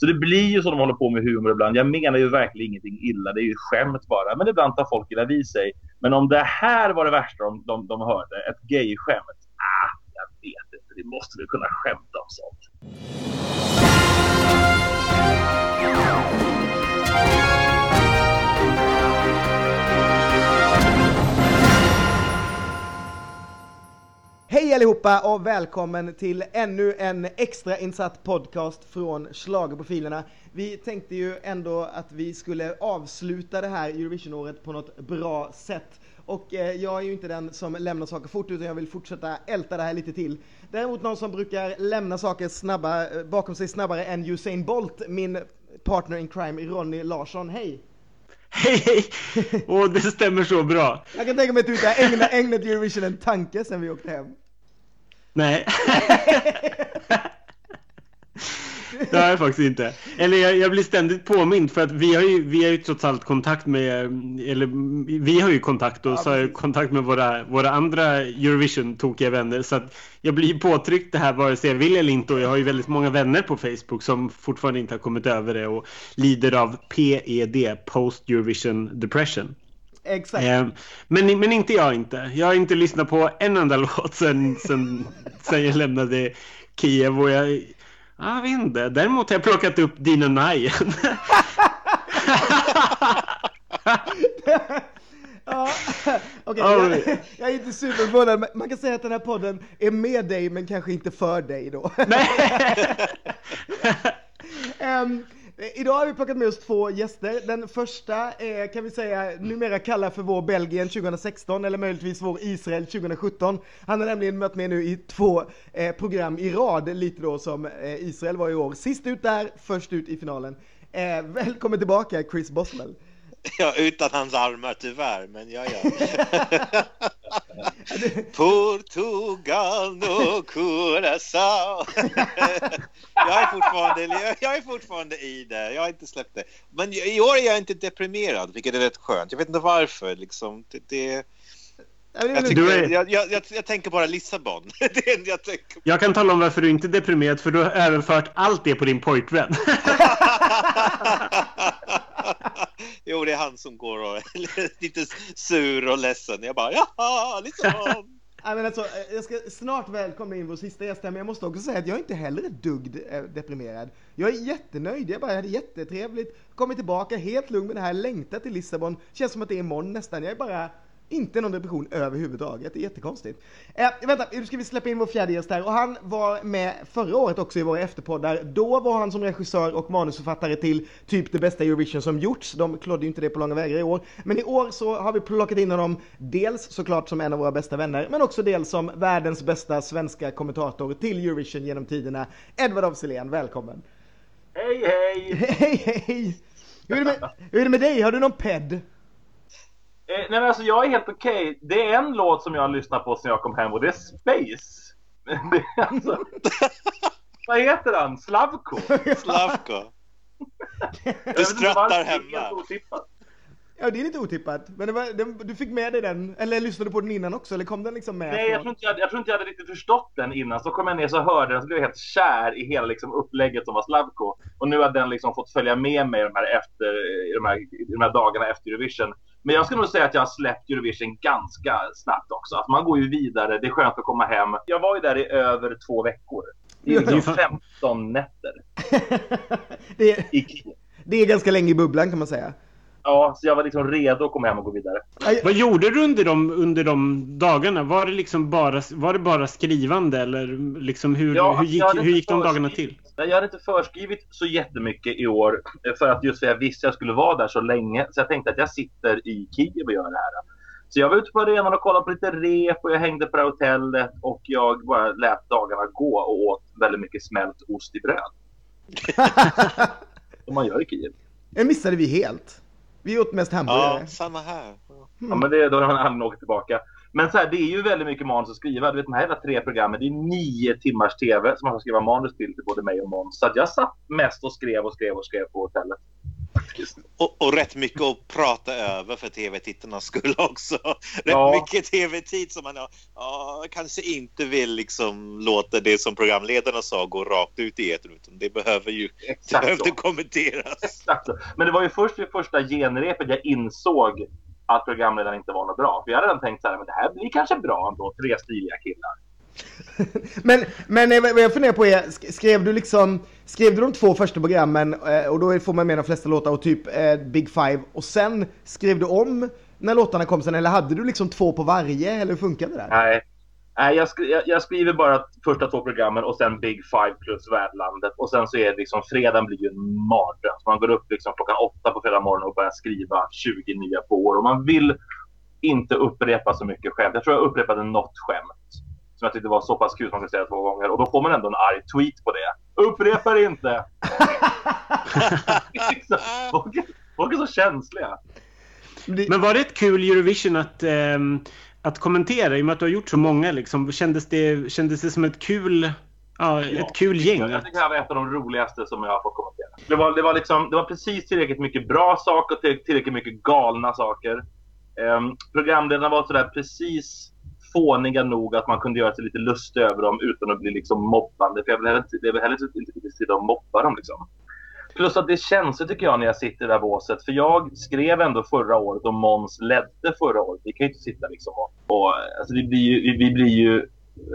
Så det blir ju så de håller på med humor ibland. Jag menar ju verkligen ingenting illa. Det är ju skämt bara. Men ibland tar folk illa vid sig. Men om det här var det värsta de, de, de hörde, ett gay-skämt. Ah, jag vet inte. Vi måste väl kunna skämta om sånt. Hej allihopa och välkommen till ännu en extra insatt podcast från Schlagerprofilerna. Vi tänkte ju ändå att vi skulle avsluta det här Eurovision-året på något bra sätt. Och eh, jag är ju inte den som lämnar saker fort utan jag vill fortsätta älta det här lite till. Däremot någon som brukar lämna saker snabba, eh, bakom sig snabbare än Usain Bolt, min partner in crime Ronny Larsson. Hej! Hej hej! Och det stämmer så bra. Jag kan tänka mig att du inte har ägnat, ägnat Eurovision en tanke sen vi åkte hem. Nej. Det har jag faktiskt inte. Eller jag, jag, blir ständigt påmind för att vi har ju, vi har ju trots allt kontakt med, eller vi har ju kontakt och ja, så har jag kontakt med våra, våra andra Eurovision-tokiga vänner. Så att jag blir påtryckt det här vare sig jag vill eller inte och jag har ju väldigt många vänner på Facebook som fortfarande inte har kommit över det och lider av PED, Post Eurovision Depression. Exakt. Eh, men, men inte jag inte. Jag har inte lyssnat på en enda låt sen, sen, sen jag lämnade Kiev och jag jag vet inte. Däremot har jag plockat upp Dina Najen. ja, okay, jag, jag, är inte superförvånad. Man kan säga att den här podden är med dig men kanske inte för dig då. um, Eh, idag har vi plockat med oss två gäster. Den första är, kan vi säga, numera kallad för vår Belgien 2016 eller möjligtvis vår Israel 2017. Han har nämligen mött med nu i två eh, program i rad, lite då som eh, Israel var i år. Sist ut där, först ut i finalen. Eh, välkommen tillbaka Chris Boswell. Ja, utan hans armar tyvärr, men ja, ja. Portugal no Curaçao. jag, är fortfarande, jag är fortfarande i det, jag har inte släppt det. Men i år är jag inte deprimerad, vilket är rätt skönt. Jag vet inte varför. Liksom. Det, det... Jag, tycker, jag, jag, jag, tänker bara Lissabon. det jag, tänker jag kan tala om varför du inte är deprimerad, för du har överfört allt det på din pojkvän. Jo, det är han som går och är lite sur och ledsen. Jag bara jaha, liksom. Nej, men alltså, jag ska snart välkomna in vår sista gäst här, men jag måste också säga att jag inte heller är dugg eh, deprimerad. Jag är jättenöjd, jag bara hade jättetrevligt, kommit tillbaka helt lugn med det här, längtat till Lissabon, känns som att det är imorgon nästan. Jag är bara inte någon depression överhuvudtaget, det är jättekonstigt. Eh, vänta, nu ska vi släppa in vår fjärde gäst här och han var med förra året också i våra efterpoddar. Då var han som regissör och manusförfattare till typ det bästa Eurovision som gjorts. De klodde ju inte det på långa vägar i år. Men i år så har vi plockat in honom dels såklart som en av våra bästa vänner, men också dels som världens bästa svenska kommentator till Eurovision genom tiderna. Edvard af välkommen! Hej hej! hej hej! Hur är, det med, hur är det med dig? Har du någon ped? Eh, nej men alltså jag är helt okej. Okay. Det är en låt som jag har lyssnat på sen jag kom hem och det är Space. Det är alltså... Vad heter han? Slavko? Slavko. Du skrattar hemma. Ja, det är lite otippat. Men det var, det, du fick med dig den, eller lyssnade du på den innan också? Eller kom den liksom med? Nej, jag tror, inte jag, jag tror inte jag hade riktigt förstått den innan. Så kom jag ner så hörde den, så blev jag helt kär i hela liksom, upplägget som var Slavko. Och nu har den liksom fått följa med mig de här, efter, de här, de här dagarna efter Eurovision. Men jag skulle nog säga att jag har släppt Eurovision ganska snabbt också. Att man går ju vidare, det är skönt att komma hem. Jag var ju där i över två veckor. I liksom 15 nätter. det, är, det är ganska länge i bubblan kan man säga. Ja, så jag var liksom redo att komma hem och gå vidare. Vad gjorde du under de, under de dagarna? Var det liksom bara, var det bara skrivande eller liksom hur, ja, hur gick, hur gick de dagarna till? Jag hade inte förskrivit så jättemycket i år för att just för jag visste att jag skulle vara där så länge. Så jag tänkte att jag sitter i Kiev och gör det här. Så jag var ute på arenan och kollade på lite rep och jag hängde på det här hotellet och jag bara lät dagarna gå och åt väldigt mycket smält ost i bröd. Som man gör i Kiev. Det missade vi helt. Vi åt mest hamburgare. Ja, samma här. Mm. Ja, men det, då har man aldrig åkt tillbaka. Men så här, det är ju väldigt mycket manus att skriva. Du vet, de här hela tre programmen, det är nio timmars tv som man får skriva manus till, till både mig och Måns. Så jag satt mest och skrev och skrev och skrev på hotellet. Och, och rätt mycket att prata över för tv-tittarnas skull också. Rätt Ja. mycket tv-tid som man ja, kanske inte vill liksom låta det som programledarna sa gå rakt ut i etern utan det behöver ju det behövde kommenteras. Exakt så. Men det var ju först vid första genrepet jag insåg att programledaren inte var något bra. För jag hade redan tänkt så här, men det här blir kanske bra ändå. Tre stiliga killar. Men, men vad jag funderar på är, sk- skrev du liksom, skrev du de två första programmen eh, och då får man med de flesta låtar och typ eh, Big Five och sen skrev du om när låtarna kom sen eller hade du liksom två på varje eller hur funkade det där? Nej. Nej, jag, skri- jag, jag skriver bara första två programmen och sen Big Five plus värdlandet. Och sen så är det liksom, fredagen blir ju en mardröm. Så Man går upp liksom klockan åtta på fredag morgon och börjar skriva 20 nya på år. Och man vill inte upprepa så mycket skämt. Jag tror jag upprepade något skämt. Som jag tyckte var så pass kul som man kunde säga två gånger. Och då får man ändå en arg tweet på det. Upprepa det inte! Liksom, folk, folk är så känsliga. Men var det ett kul Eurovision att, ehm, att kommentera i och med att du har gjort så många? Liksom, kändes, det, kändes det som ett kul, ja, Ja, ett kul gäng? Jag tycker det här var ett av de roligaste som jag har fått kommentera. Det var, det var, liksom, det var precis tillräckligt mycket bra saker och till- tillräckligt mycket galna saker. Um, programledarna var sådär precis fåniga nog att man kunde göra sig lite lust över dem utan att bli liksom mobbande. För jag vill heller, inte- jag vill heller inte inte sitta och mobba dem liksom. Plus att det känns så tycker jag när jag sitter i det där båset. För jag skrev ändå förra året och Måns ledde förra året. Vi kan ju inte sitta liksom och... och alltså vi, blir ju, vi, vi blir ju...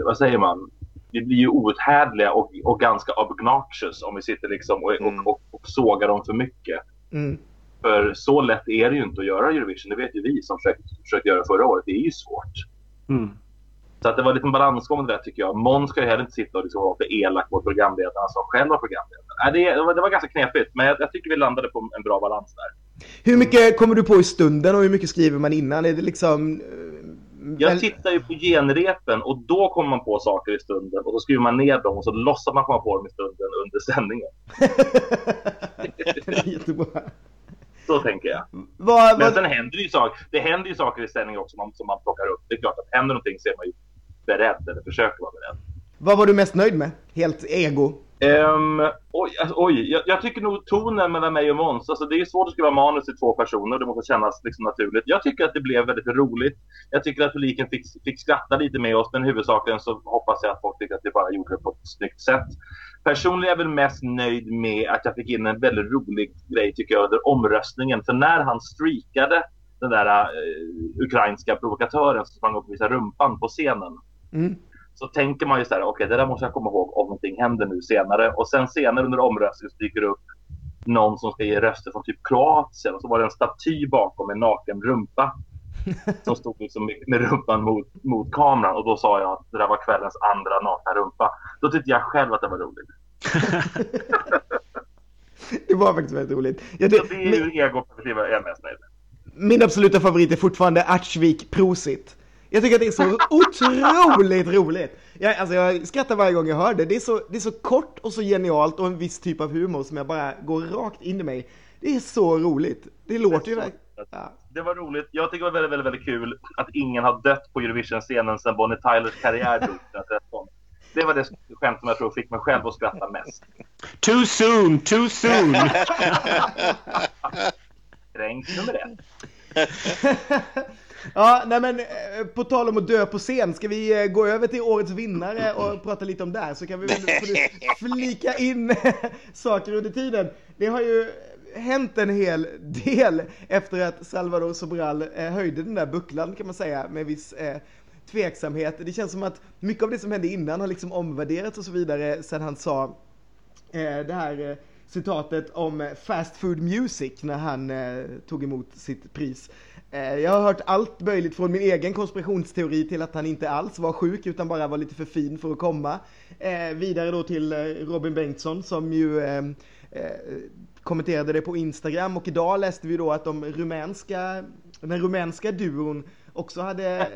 Vad säger man? Vi blir ju outhärdliga och, och ganska obnoxious om vi sitter liksom och, Mm. och, och, och sågar dem för mycket. Mm. För så lätt är det ju inte att göra Eurovision. Det vet ju vi som försökte, försökte göra förra året. Det är ju svårt. Mm. Så att det var lite en balansgång det där tycker jag. Måns ska ju heller inte sitta och liksom vara för elak mot programledarna som själv var programledare. Det, var, det var ganska knepigt, men jag, jag tycker vi landade på en bra balans där. Hur mycket kommer du på i stunden och hur mycket skriver man innan? Är det liksom... eh, Jag tittar ju på genrepen och då kommer man på saker i stunden och så skriver man ner dem och så låtsas man komma på dem i stunden under sändningen. jättebra. Så tänker jag. Vad, Men vad, sen händer ju saker, det händer ju saker i sändningen också som man, som man plockar upp. Det är klart att händer någonting så är man ju beredd eller försöker vara beredd. vad var du mest nöjd med? Helt ego. Ehm, oj, alltså, oj jag, jag tycker nog tonen mellan mig och Måns, alltså det är svårt att skriva manus till två personer, det måste kännas liksom naturligt. Jag tycker att det blev väldigt roligt. Jag tycker att publiken fick, fick skratta lite med oss, men huvudsakligen så hoppas jag att folk tycker att vi bara gjorde det på ett snyggt sätt. Personligen är jag väl mest nöjd med att jag fick in en väldigt rolig grej tycker jag under omröstningen. För när han streakade den där eh, ukrainska provokatören som sprang upp och visade rumpan på scenen Mm. så tänker man ju så här, okej det där måste jag komma ihåg om någonting händer nu senare. Och sen senare under omröstningen så dyker det upp någon som ska ge röster från typ Kroatien och så var det en staty bakom en naken rumpa. Som stod liksom med- rumpan mot, mot kameran och då sa jag att det där var kvällens andra nakna rumpa. Då tyckte jag själv att det var roligt. Det var faktiskt väldigt roligt. Ja, Så det, det är min, ur egoperspektiv jag är mest nöjd med. min absoluta favorit är fortfarande Artsvik Prosit. Jag tycker att det är så otroligt roligt. Jag, alltså jag skrattar varje gång jag hör det. Det är, så, det är så kort och så genialt och en viss typ av humor som jag bara går rakt in i mig. Det är så roligt. Det låter ju verkligen... Ja. Det var roligt. Jag tycker det var väldigt, väldigt, väldigt kul att ingen har dött på Eurovision-scenen sedan Bonnie Tylers karriär dog 2013. Det var det skämt som jag tror fick mig själv att skratta mest. Too soon, too soon! Kränkt nummer ett. Ja, nej men eh, på tal om att dö på scen, ska vi eh, gå över till årets vinnare och prata lite om det? Så kan vi flika in saker under tiden. Det har ju hänt en hel del efter att Salvador Sobral eh, höjde den där bucklan kan man säga med viss eh, tveksamhet. Det känns som att mycket av det som hände innan har liksom omvärderats och så vidare sen han sa eh, det här eh, citatet om eh, fast food music när han eh, tog emot sitt pris. Eh, jag har hört allt möjligt från min egen konspirationsteori till att han inte alls var sjuk utan bara var lite för fin för att komma. Eh, vidare då till eh, Robin Bengtsson som ju eh, eh, kommenterade det på Instagram och idag läste vi då att de rumänska, den rumänska duon också hade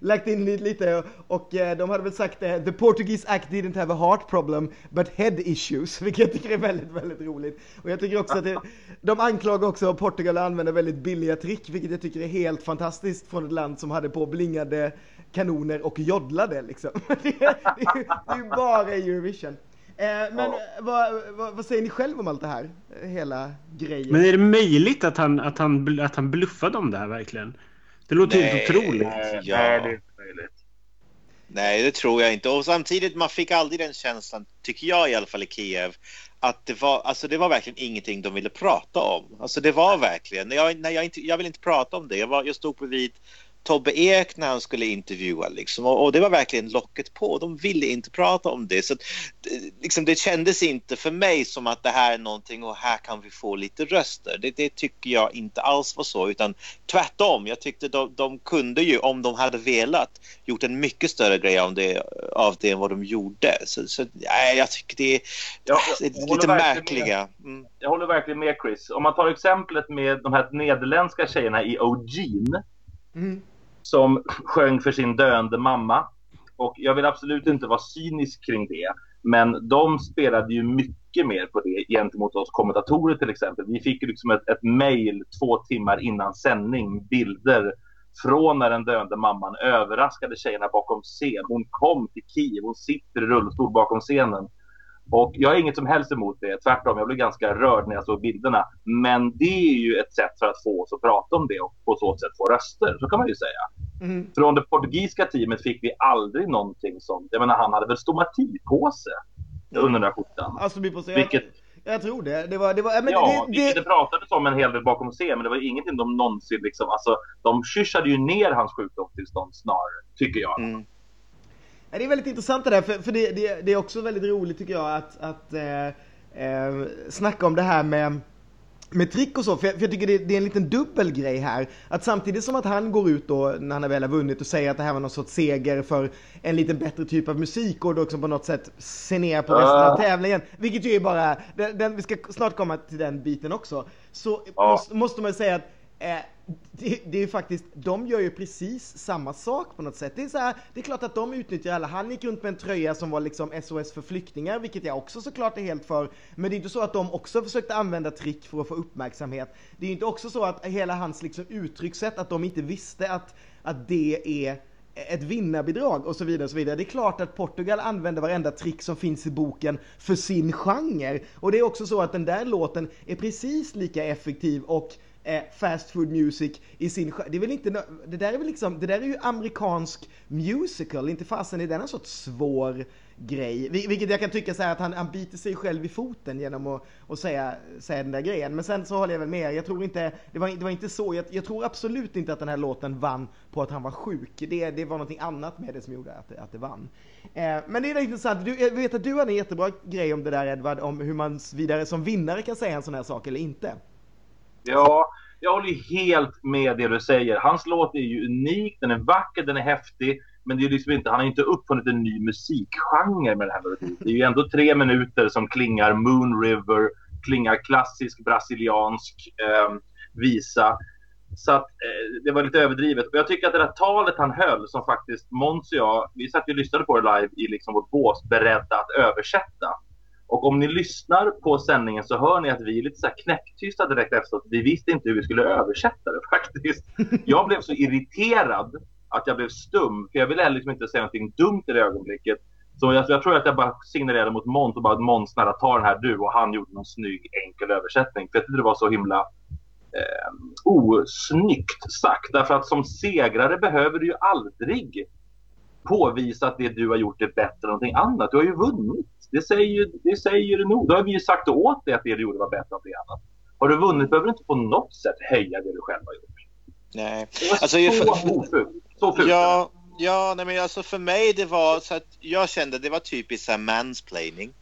lagt in lite, och eh, de hade väl sagt eh, the Portuguese act didn't have a heart problem but head issues, vilket jag tycker är väldigt, väldigt roligt. Och jag tycker också att det, de anklagar också Portugal att använda väldigt billiga trick, vilket jag tycker är helt fantastiskt från ett land som hade på blingade kanoner och joddlade liksom. Det, är- det, ju- det är ju bara Eurovision. Eh, men Ja. vad, vad, vad säger ni själv om allt det här? Hela grejen. Men är det möjligt att han, att han, att han bluffade om det här verkligen? Det låter helt otroligt. Nej, Ja. nej, det är inte möjligt. Nej, det tror jag inte. Och samtidigt, man fick aldrig den känslan, tycker jag i alla fall i Kiev, att det var, alltså det var verkligen ingenting de ville prata om. Alltså det var verkligen, jag, nej, jag, inte, jag vill inte prata om det. Jag, var, jag stod bredvid Tobbe Ek när han skulle intervjua liksom, och, och det var verkligen locket på. De ville inte prata om det. Så liksom, det kändes inte för mig som att det här är någonting och här kan vi få lite röster. Det, det tycker jag inte alls var så, utan tvärtom. Jag tyckte de, de kunde ju, om de hade velat, gjort en mycket större grej av det, av det än vad de gjorde. Så, så nej, jag tycker det är, Jag, jag håller lite märkliga. Mm. jag håller verkligen med Chris. Om man tar exemplet med de här nederländska tjejerna i O'Gene Mm som sjöng för sin döende mamma. Och jag vill absolut inte vara cynisk kring det. Men de spelade ju mycket mer på det gentemot oss kommentatorer till exempel. Vi fick liksom ett, ett mejl två timmar innan sändning, bilder från när den döende mamman överraskade tjejerna bakom scen. Hon kom till Kiev, hon sitter i rullstol bakom scenen. Och jag har inget som helst emot det. Tvärtom, jag blev ganska rörd när jag såg bilderna. Men det är ju ett sätt för att få oss att prata om det och på så sätt få röster. Så kan man ju säga. Mm. Från det portugisiska teamet fick vi aldrig någonting som... Jag menar, han hade väl stomatikpåse under den där skjortan. Alltså, vi får se. Vilket, Jag, tror det. Det var, det var, men ja, det, det, det pratades om en hel del bakom scen, men det var ingenting de någonsin liksom... Alltså, de kyssade ju ner hans sjukdomstillstånd snarare, tycker jag. Mm. Det är väldigt intressant det där, för, för det, det, det är också väldigt roligt tycker jag att, att eh, eh, snacka om det här med med trick och så, för jag, för jag tycker det, det är en liten dubbel grej här. Att samtidigt som att han går ut då när han väl har vunnit och säger att det här var någon sorts seger för en lite bättre typ av musik och då också på något sätt se ner på resten av Ah. tävlingen. Vilket ju är bara, den, den, vi ska snart komma till den biten också. Så Ja. måste, måste man säga att eh, det, det är ju faktiskt, de gör ju precis samma sak på något sätt. Det är, så här, det är klart att de utnyttjar alla. Han gick runt med en tröja som var liksom SOS för flyktingar, vilket jag också såklart är helt för. Men det är inte så att de också försökte använda trick för att få uppmärksamhet. Det är inte också så att hela hans liksom uttryckssätt, att de inte visste att, att det är ett vinnarbidrag och så vidare och så vidare. Det är klart att Portugal använder varenda trick som finns i boken för sin genre. Och det är också så att den där låten är precis lika effektiv och eh, fast food music i sin Det är väl inte, det där är väl liksom, det där är ju amerikansk musical, inte fasen är den en sorts svår grej. Vil- Vilket jag kan tycka så här att han, han biter sig själv i foten genom att, att säga, säga den där grejen. Men sen så håller jag väl med, jag tror inte, det var, det var inte så, jag, jag tror absolut inte att den här låten vann på att han var sjuk. Det, det var någonting annat med det som gjorde att det, att det vann. Eh, men det är intressant, du, jag vet att du hade en jättebra grej om det där Edvard, om hur man vidare som vinnare kan säga en sån här sak eller inte. Ja, jag håller ju helt med det du säger. Hans låt är ju unik, den är vacker, den är häftig. Men det är liksom inte, han har ju inte uppfunnit en ny musikgenre med det här melodin. Det är ju ändå tre minuter som klingar Moon River, klingar klassisk brasiliansk eh, visa. Så att eh, det var lite överdrivet. Och jag tycker att det där talet han höll, som faktiskt Måns och jag, vi satt och lyssnade på det live i liksom vårt bås, beredda att översätta. Och om ni lyssnar på sändningen så hör ni att vi är lite så här knäpptysta direkt efteråt. Vi visste inte hur vi skulle översätta det faktiskt. Jag blev så irriterad att jag blev stum. För jag ville liksom inte säga någonting dumt i det ögonblicket. Så jag, jag tror att jag bara signalerade mot Måns och bara Måns snälla ta den här du och han gjorde någon snygg enkel översättning. För jag tyckte det var så himla eh, osnyggt sagt. Därför att som segrare behöver du ju aldrig påvisa att det du har gjort är bättre än någonting annat. Du har ju vunnit. Det säger det säger du nog. Då har vi ju sagt åt dig att det du gjorde var bättre än någonting annat. Har du vunnit behöver du inte på något sätt höja det du själv har gjort. Nej. Det var Alltså, jag- så ofult. Så fult. Ja, ja nej, men alltså för mig det var så att jag kände det var typiskt så här mansplaining.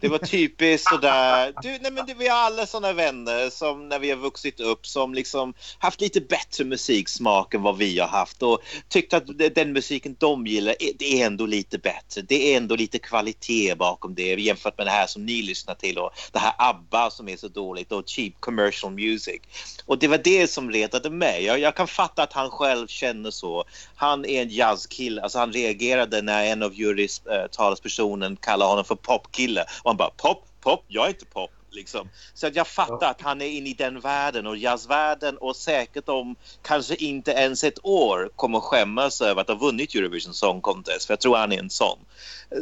Det var typiskt sådär, du, nej men det, vi har alla sådana vänner som när vi har vuxit upp som liksom haft lite bättre musiksmak än vad vi har haft och tyckt att den musiken de gillar, är- det är ändå lite bättre. Det är ändå lite kvalitet bakom det jämfört med det här som ni lyssnar till och det här ABBA som är så dåligt och cheap commercial music. Och det var det som retade mig. Jag, jag kan fatta att han själv känner så. Han är en jazzkille. Alltså han reagerade när en av jurys eh, kallade honom för popkille. Och han bara pop, pop, jag är inte pop. Liksom. Så att jag fattar att han är inne i den världen och jazzvärlden och säkert om kanske inte ens ett år kommer skämmas över att ha vunnit Eurovision Song Contest. För jag tror han är en sån.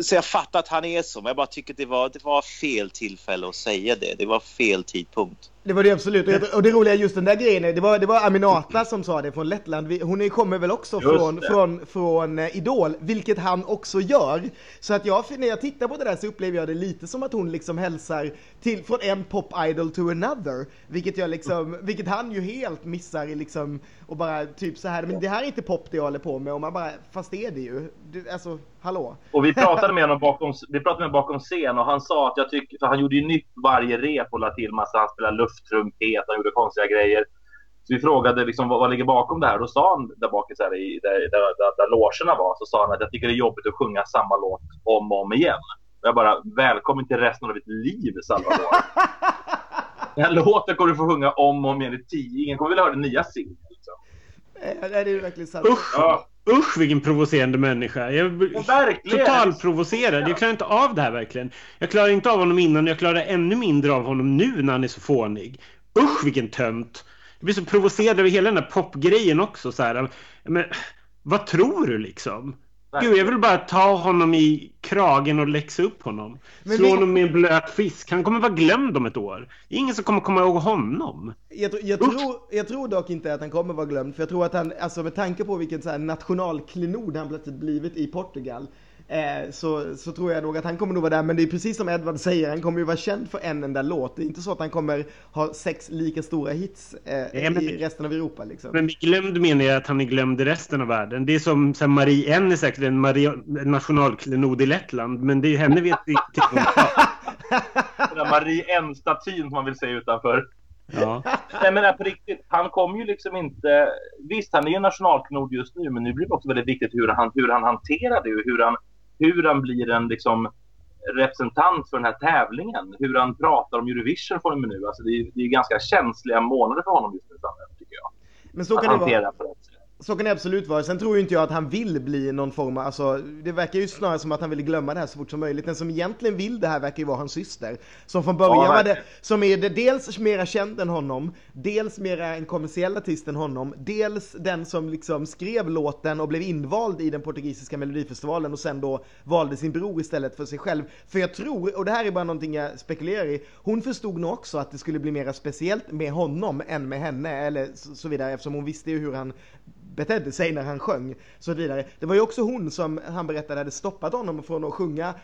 Så jag fattar att han är så, men jag bara tycker det var, det var fel tillfälle att säga det. Det var fel tidpunkt. Det var det absolut. Och, jag, och det roliga just den där grejen, det var, det var Aminata som sa det från Lettland. Hon kommer väl också Just från, det. från, från eh, Idol, vilket han också gör. Så att jag, när jag tittar på det där så upplever jag det lite som att hon liksom hälsar till, från en pop idol to another. Vilket jag liksom, vilket han ju helt missar i liksom, och bara typ så här, men det här är inte pop det jag håller på med. Och man bara, fast det är det ju. Du, alltså, hallå? Och vi pratade med honom bakom, vi pratade med honom bakom scen och han sa att jag tycker, för han gjorde ju nytt varje rep och la till massa, han spelade lufttrumpet, han gjorde konstiga grejer. Så vi frågade liksom vad, vad ligger bakom det här. Då sa han där bak i, så här, i där, där, där, där logerna var, så sa han att jag tycker det är jobbigt att sjunga samma låt om och om igen. Och jag bara, välkommen till resten av ditt liv Salvador. Den här låten kommer du få sjunga om och om igen i tio. Ingen kommer vilja höra den nya singeln. Liksom. Eh, Det är ju verkligen sant. Usch! Ja, Usch vilken provocerande människa. Jag blir totalprovocerad. Jag klarar inte av det här verkligen. Jag klarar inte av honom innan och jag klarar ännu mindre av honom nu när han är så fånig. Usch vilken tönt. Jag blir så provocerad över hela den här popgrejen också. Så här. Men, vad tror du liksom? Gud, jag vill bara ta honom i kragen och läxa upp honom. Men Slå vi- honom med en blöt fisk. Han kommer vara glömd om ett år. Det är ingen som kommer komma ihåg honom. Jag, tr- jag, tror, jag tror dock inte att han kommer vara glömd, för jag tror att han, alltså med tanke på vilken så här nationalklenod han plötsligt blivit i Portugal, eh, så, så tror jag nog att han kommer nog vara där, men det är precis som Edward säger, han kommer ju vara känd för en enda låt. Det är inte så att han kommer ha sex lika stora hits eh, Ja, men- i resten av Europa liksom. Men glömd menar jag att han är glömd i resten av världen. Det är som här, Marie N är säkert en, Maria, en nationalklenod i Lettland, men det är henne vet vi inte. Den där Marie N-statyn som man vill se utanför. Ja. Nej men på riktigt, han kommer ju liksom inte... Visst, han är ju en nationalklenod just nu, men nu blir det också väldigt viktigt hur han, hur han hanterar det och hur han, hur han blir en liksom representant för den här tävlingen. Hur han pratar om Eurovision med nu. Alltså det är, det är ganska känsliga månader för honom just nu framöver, tycker jag. Men så kan det vara. Så kan det absolut vara. Sen tror ju inte jag att han vill bli någon form av, alltså det verkar ju snarare som att han vill glömma det här så fort som möjligt. Den som egentligen vill det här verkar ju vara hans syster. Som från början Ja, var det, som är det dels mera känd än honom, dels mera en kommersiell artist än honom, dels den som liksom skrev låten och blev invald i den portugisiska melodifestivalen och sen då valde sin bror istället för sig själv. För jag tror, och det här är bara någonting jag spekulerar i, hon förstod nog också att det skulle bli mera speciellt med honom än med henne, eller så vidare, eftersom hon visste ju hur han betedde sig när han sjöng. Så vidare. Det var ju också hon som han berättade hade stoppat honom från att sjunga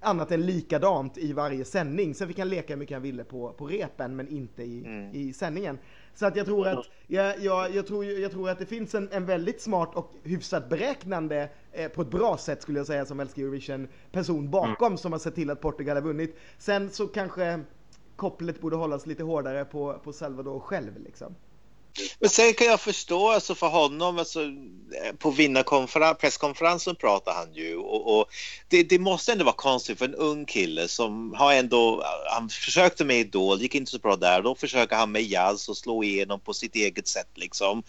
annat än likadant i varje sändning. Sen fick han leka hur mycket han ville på, på repen men inte i, i sändningen. Så att jag tror att, jag, jag, jag, tror, jag tror att det finns en, en väldigt smart och hyfsat beräknande eh, på ett bra sätt skulle jag säga som älskar Eurovision person bakom som har sett till att Portugal har vunnit. Sen så kanske kopplet borde hållas lite hårdare på, på Salvador själv liksom. Men sen kan jag förstå alltså för honom, alltså, på vinnarkonferens, presskonferensen pratar han ju och, och det, det måste ändå vara konstigt för en ung kille som har ändå, han försökte med Idol, gick inte så bra där, då försöker han med jazz och slå igenom på sitt eget sätt liksom.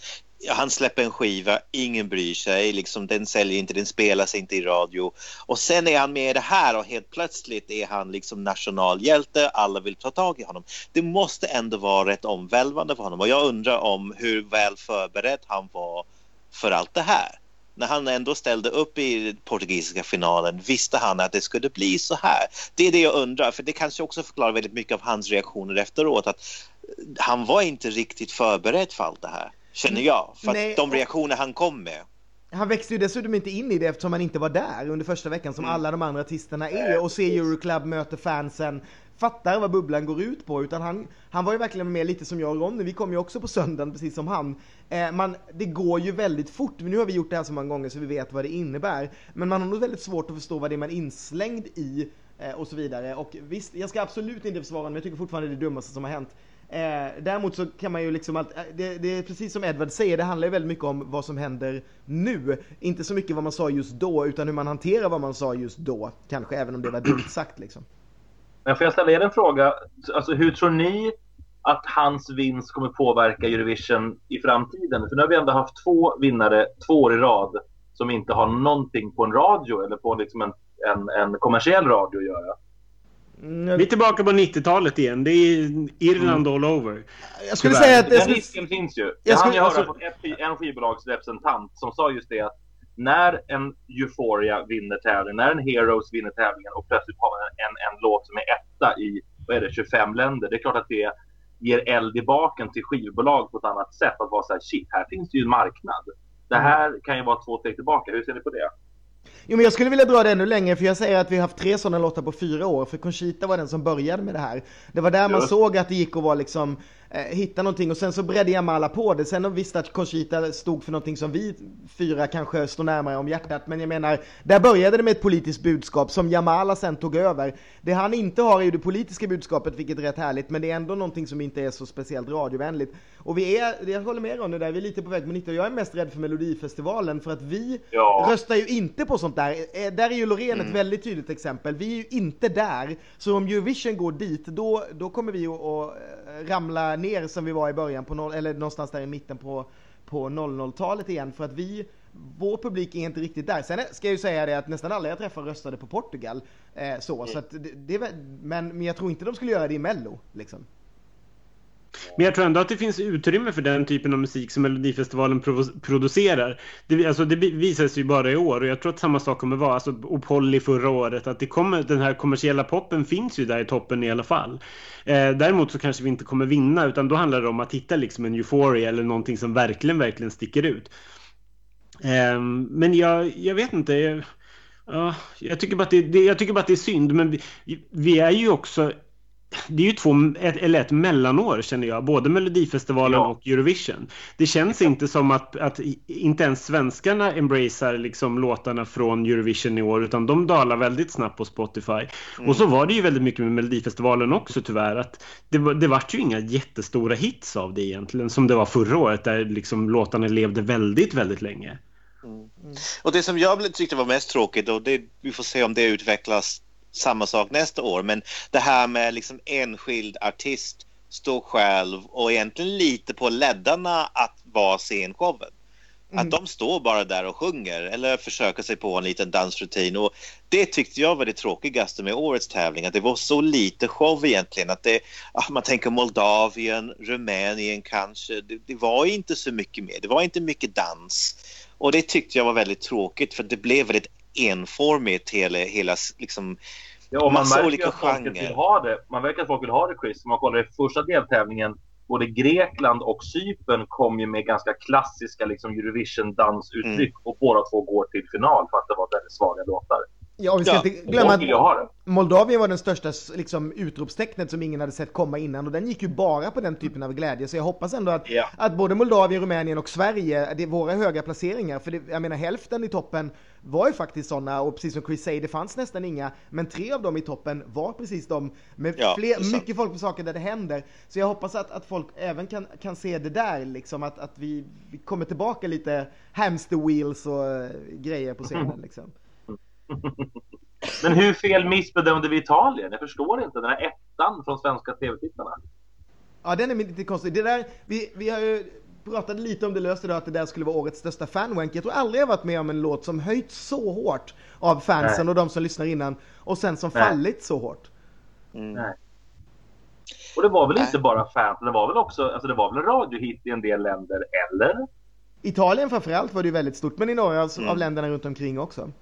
Ja, Han släpper en skiva, ingen bryr sig, liksom, den säljer inte, den spelas inte i radio. Och sen är han med i det här och helt plötsligt är han liksom nationalhjälte, alla vill ta tag i honom. Det måste ändå vara rätt omvälvande för honom och jag undrar om hur väl förberedd han var för allt det här. När han ändå ställde upp i portugisiska finalen visste han att det skulle bli så här. Det är det jag undrar, för det kanske också förklarar väldigt mycket av hans reaktioner efteråt. Att han var inte riktigt förberedd för allt det här, känner jag. För Nej, att de reaktioner han kom med. Han växte ju dessutom inte in i det eftersom han inte var där under första veckan som alla de andra artisterna är och ser Euroclub möter fansen fattar vad bubblan går ut på utan han, han var ju verkligen med lite som jag och Ronny, vi kom ju också på söndagen precis som han. Eh, man, det går ju väldigt fort, nu har vi gjort det här så många gånger så vi vet vad det innebär. Men man har nog väldigt svårt att förstå vad det är man är inslängd i eh, och så vidare. Och visst, jag ska absolut inte försvara honom, men jag tycker fortfarande det är det dummaste som har hänt. Eh, däremot så kan man ju liksom allt, eh, det, det är precis som Edward säger, det handlar ju väldigt mycket om vad som händer nu. Inte så mycket vad man sa just då, utan hur man hanterar vad man sa just då. Kanske, även om det var dumt sagt liksom. Men får jag ställa er en fråga? Alltså, hur tror ni att hans vinst kommer påverka Eurovision i framtiden? För nu har vi ändå haft två vinnare två år i rad som inte har någonting på en radio eller på liksom en, en, en kommersiell radio att göra. Mm, Vi är tillbaka på 90-talet igen. Det är Irland all over. jag skulle tyvärr. säga att... Jag Den skulle, risken finns ju. Jag Jag hann skulle- ju höra alltså- ett, sk- en skivbolagsrepresentant som sa just det att när en Euphoria vinner tävlingen, när en Heroes vinner tävlingen och plötsligt har man en, en, en låt som är etta i vad är det, 25 länder. Det är klart att det ger eld i baken till skivbolag på ett annat sätt. Att vara så här, shit, här finns det ju en marknad. Det här kan ju vara två steg tillbaka. Hur ser ni på det? Jo men jag skulle vilja dra det ännu längre för jag säger att vi har haft tre sådana låtar på fyra år för Conchita var den som började med det här. Det var där man Just. såg att det gick att vara liksom eh, hitta någonting och sen så bredde Jamala på det. Sen har vi visst att Conchita stod för någonting som vi fyra kanske står närmare om hjärtat. Men jag menar, där började det med ett politiskt budskap som Jamala sen tog över. Det han inte har är ju det politiska budskapet, vilket är rätt härligt, men det är ändå någonting som inte är så speciellt radiovänligt. Och vi är, jag håller med Ronny där, vi är lite på väg mot 90 och jag är mest rädd för Melodifestivalen för att vi Ja. röstar ju inte på sånt där. Eh, Där är ju Loreen ett väldigt tydligt exempel. Vi är ju inte där. Så om Eurovision går dit, då, då kommer vi att, eh, ramla ner som vi var i början, på noll, eller någonstans där i mitten på, på 00-talet igen. För att vi, vår publik är inte riktigt där. Sen ska jag ju säga det att nästan alla jag träffar röstade på Portugal. Eh, så, så att det, det men, men jag tror inte de skulle göra det i Mello. Liksom. Men jag tror ändå att det finns utrymme för den typen av musik som Melodifestivalen producerar. Det, alltså det visar sig ju bara i år och jag tror att samma sak kommer vara, alltså och Polly förra året, att det kommer, den här kommersiella poppen finns ju där i toppen i alla fall. Eh, däremot så kanske vi inte kommer vinna utan då handlar det om att hitta liksom en euphoria eller någonting som verkligen, verkligen sticker ut. Eh, men jag, jag vet inte. Jag, ja, jag, tycker bara att det, det, jag tycker bara att det är synd, men vi, vi är ju också det är ju två, ett, eller ett mellanår känner jag, både Melodifestivalen Ja. och Eurovision. Det känns inte som att, att inte ens svenskarna embracear liksom låtarna från Eurovision i år, utan de dalar väldigt snabbt på Spotify. Och så var det ju väldigt mycket med Melodifestivalen också tyvärr, att det, det vart ju inga jättestora hits av det egentligen, som det var förra året, där liksom låtarna levde väldigt, väldigt länge. Och det som jag tyckte var mest tråkigt, och det, vi får se om det utvecklas samma sak nästa år, men det här med liksom enskild artist stå själv och egentligen lite på leddarna att vara scenshowen. Att de står bara där och sjunger eller försöker sig på en liten dansrutin. Och det tyckte jag var det tråkigaste med årets tävling. Att det var så lite show egentligen. Att det, man tänker Moldavien, Rumänien kanske. Det, det var inte så mycket mer. Det var inte mycket dans. Och det tyckte jag var väldigt tråkigt för det blev väldigt enformigt hela, hela liksom, Ja, man Massa märker olika att genrer. vill ha det. Man verkar att folk vill ha det, Chris. Om man kollar i första deltävlingen, både Grekland och Cypern kom ju med ganska klassiska liksom, Eurovision-dansuttryck Mm. och båda två går till final för att det var väldigt svaga låtar. Ja, och vi ska Ja, inte glömma att. Moldavien var den största liksom, utropstecknet som ingen hade sett komma innan och den gick ju bara på den typen av glädje. Så jag hoppas ändå att, Ja. att både Moldavien, Rumänien och Sverige, det är våra höga placeringar. För det, jag menar hälften i toppen var ju faktiskt sådana och precis som Chris säger, det fanns nästan inga. Men tre av dem i toppen var precis de med Ja, fler, mycket folk på saker där det händer. Så jag hoppas att, att folk även kan, kan se det där, liksom att, att vi, vi kommer tillbaka lite hamster wheels och eh, grejer på scenen. Liksom. Men hur fel missbedömde vi Italien? Jag förstår inte. Den här ettan från svenska tv-tittarna. Ja, den är lite konstig. Det där, vi, vi har ju pratat lite om det löst idag, att det där skulle vara årets största fanwank. Jag tror aldrig jag varit med om en låt som höjt så hårt av fansen Nej. och de som lyssnar innan och sen som Nej. fallit så hårt. Nej. Och det var väl Nej. inte bara fans, det var väl också, alltså det var väl radiohit i en del länder, eller? Italien framförallt var det ju väldigt stort, men i några av- Mm. av länderna runt omkring också. Mm.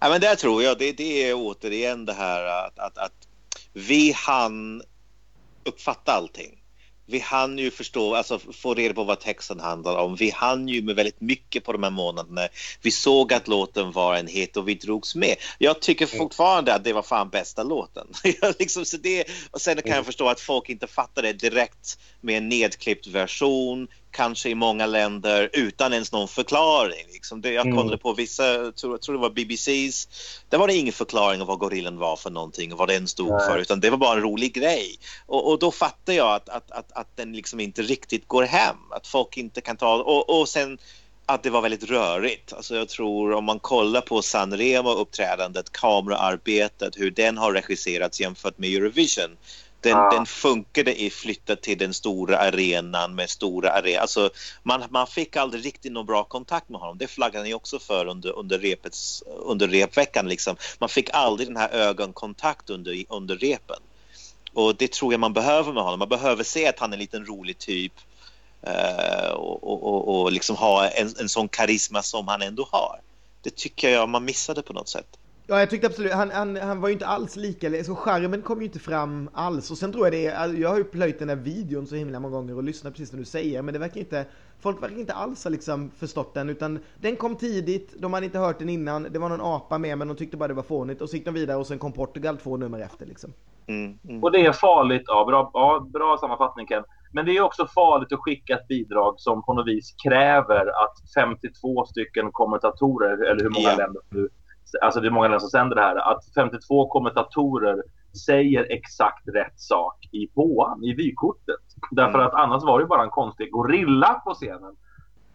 Ja, men där tror jag det, det är återigen det här att, att, att vi hann uppfatta allting. Vi hann ju förstå, alltså få reda på vad texten handlar om. Vi hann ju med väldigt mycket på de här månaderna. Vi såg att låten var en hit och vi drogs med. Jag tycker fortfarande att det var fan bästa låten. Liksom, så det, och sen kan jag förstå att folk inte fattar det direkt med en nedklippt version, kanske i många länder utan ens någon förklaring. Liksom det, jag Mm. kollade på vissa, jag tror, tror det var BBC's, där var det ingen förklaring av vad gorillan var för någonting och vad den stod Nej. för utan det var bara en rolig grej. Och, och då fattar jag att, att, att, att den liksom inte riktigt går hem, att folk inte kan ta och, och sen att det var väldigt rörigt. Alltså jag tror om man kollar på Sanremo-uppträdandet, kameraarbetet, hur den har regisserats jämfört med Eurovision. Den, Ah. den funkade i flyttat till den stora arenan med stora arenor. Alltså man, man fick aldrig riktigt någon bra kontakt med honom. Det flaggade ni också för under, under, repets, under repveckan. Liksom. Man fick aldrig den här ögonkontakt under, under repen. Och det tror jag man behöver med honom. Man behöver se att han är en liten rolig typ. Uh, och, och, och liksom ha en, en sån karisma som han ändå har. Det tycker jag man missade på något sätt. Ja, jag tyckte absolut, han, han, han var ju inte alls lika, så skärmen kom ju inte fram alls. Och sen tror jag det jag har ju plöjt den där videon så himla många gånger och lyssnat precis som du säger, men det verkar inte, folk verkar inte alls ha liksom förstått den, utan den kom tidigt, de hade inte hört den innan, det var någon apa med, men de tyckte bara det var fånigt, och så gick de vidare och sen kom Portugal två nummer efter liksom. Mm, mm. Och det är farligt, ja bra, ja, bra sammanfattning Ken. Men det är också farligt att skicka ett bidrag som på något vis kräver att 52 stycken kommentatorer, eller hur många yeah. länder nu alltså det är många länder som sänder det här, att 52 kommentatorer säger exakt rätt sak i påan, i vykortet. Därför mm. att annars var det bara en konstig gorilla på scenen.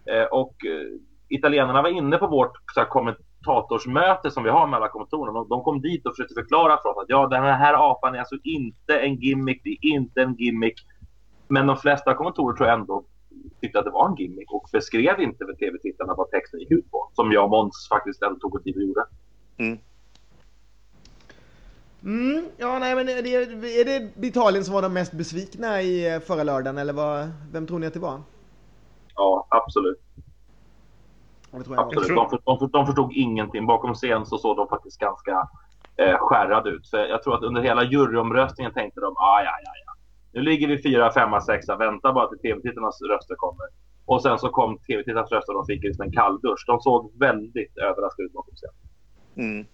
Eh, och eh, italienarna var inne på vårt så här, kommentatorsmöte som vi har med alla kommentatorerna. De, de kom dit och försökte förklara för oss att ja, den här apan är alltså inte en gimmick, det är inte en gimmick. Men de flesta kommentatorer tror jag ändå tyckte att det var en gimmick och beskrev inte för tv-tittarna vad texten gick ut på. Som jag och Måns faktiskt ändå tog och gjorde. Mm. Mm, ja, nej, men är det, är det Italien som var de mest besvikna i eh, förra lördagen eller vad, vem tror ni att det var? Ja, absolut. absolut. De, för, de, för, de förstod ingenting. Bakom scen så såg de faktiskt ganska eh, skärrade ut. För jag tror att under hela juryomröstningen tänkte de, ah, ja, ja, ja. Nu ligger vi fyra, femma, sexa. Vänta bara till tv-tittarnas röster kommer. Och sen så kom tv-tittarnas röster och de fick liksom en kalldusch. De såg väldigt överraskade ut bakom scen. Mm.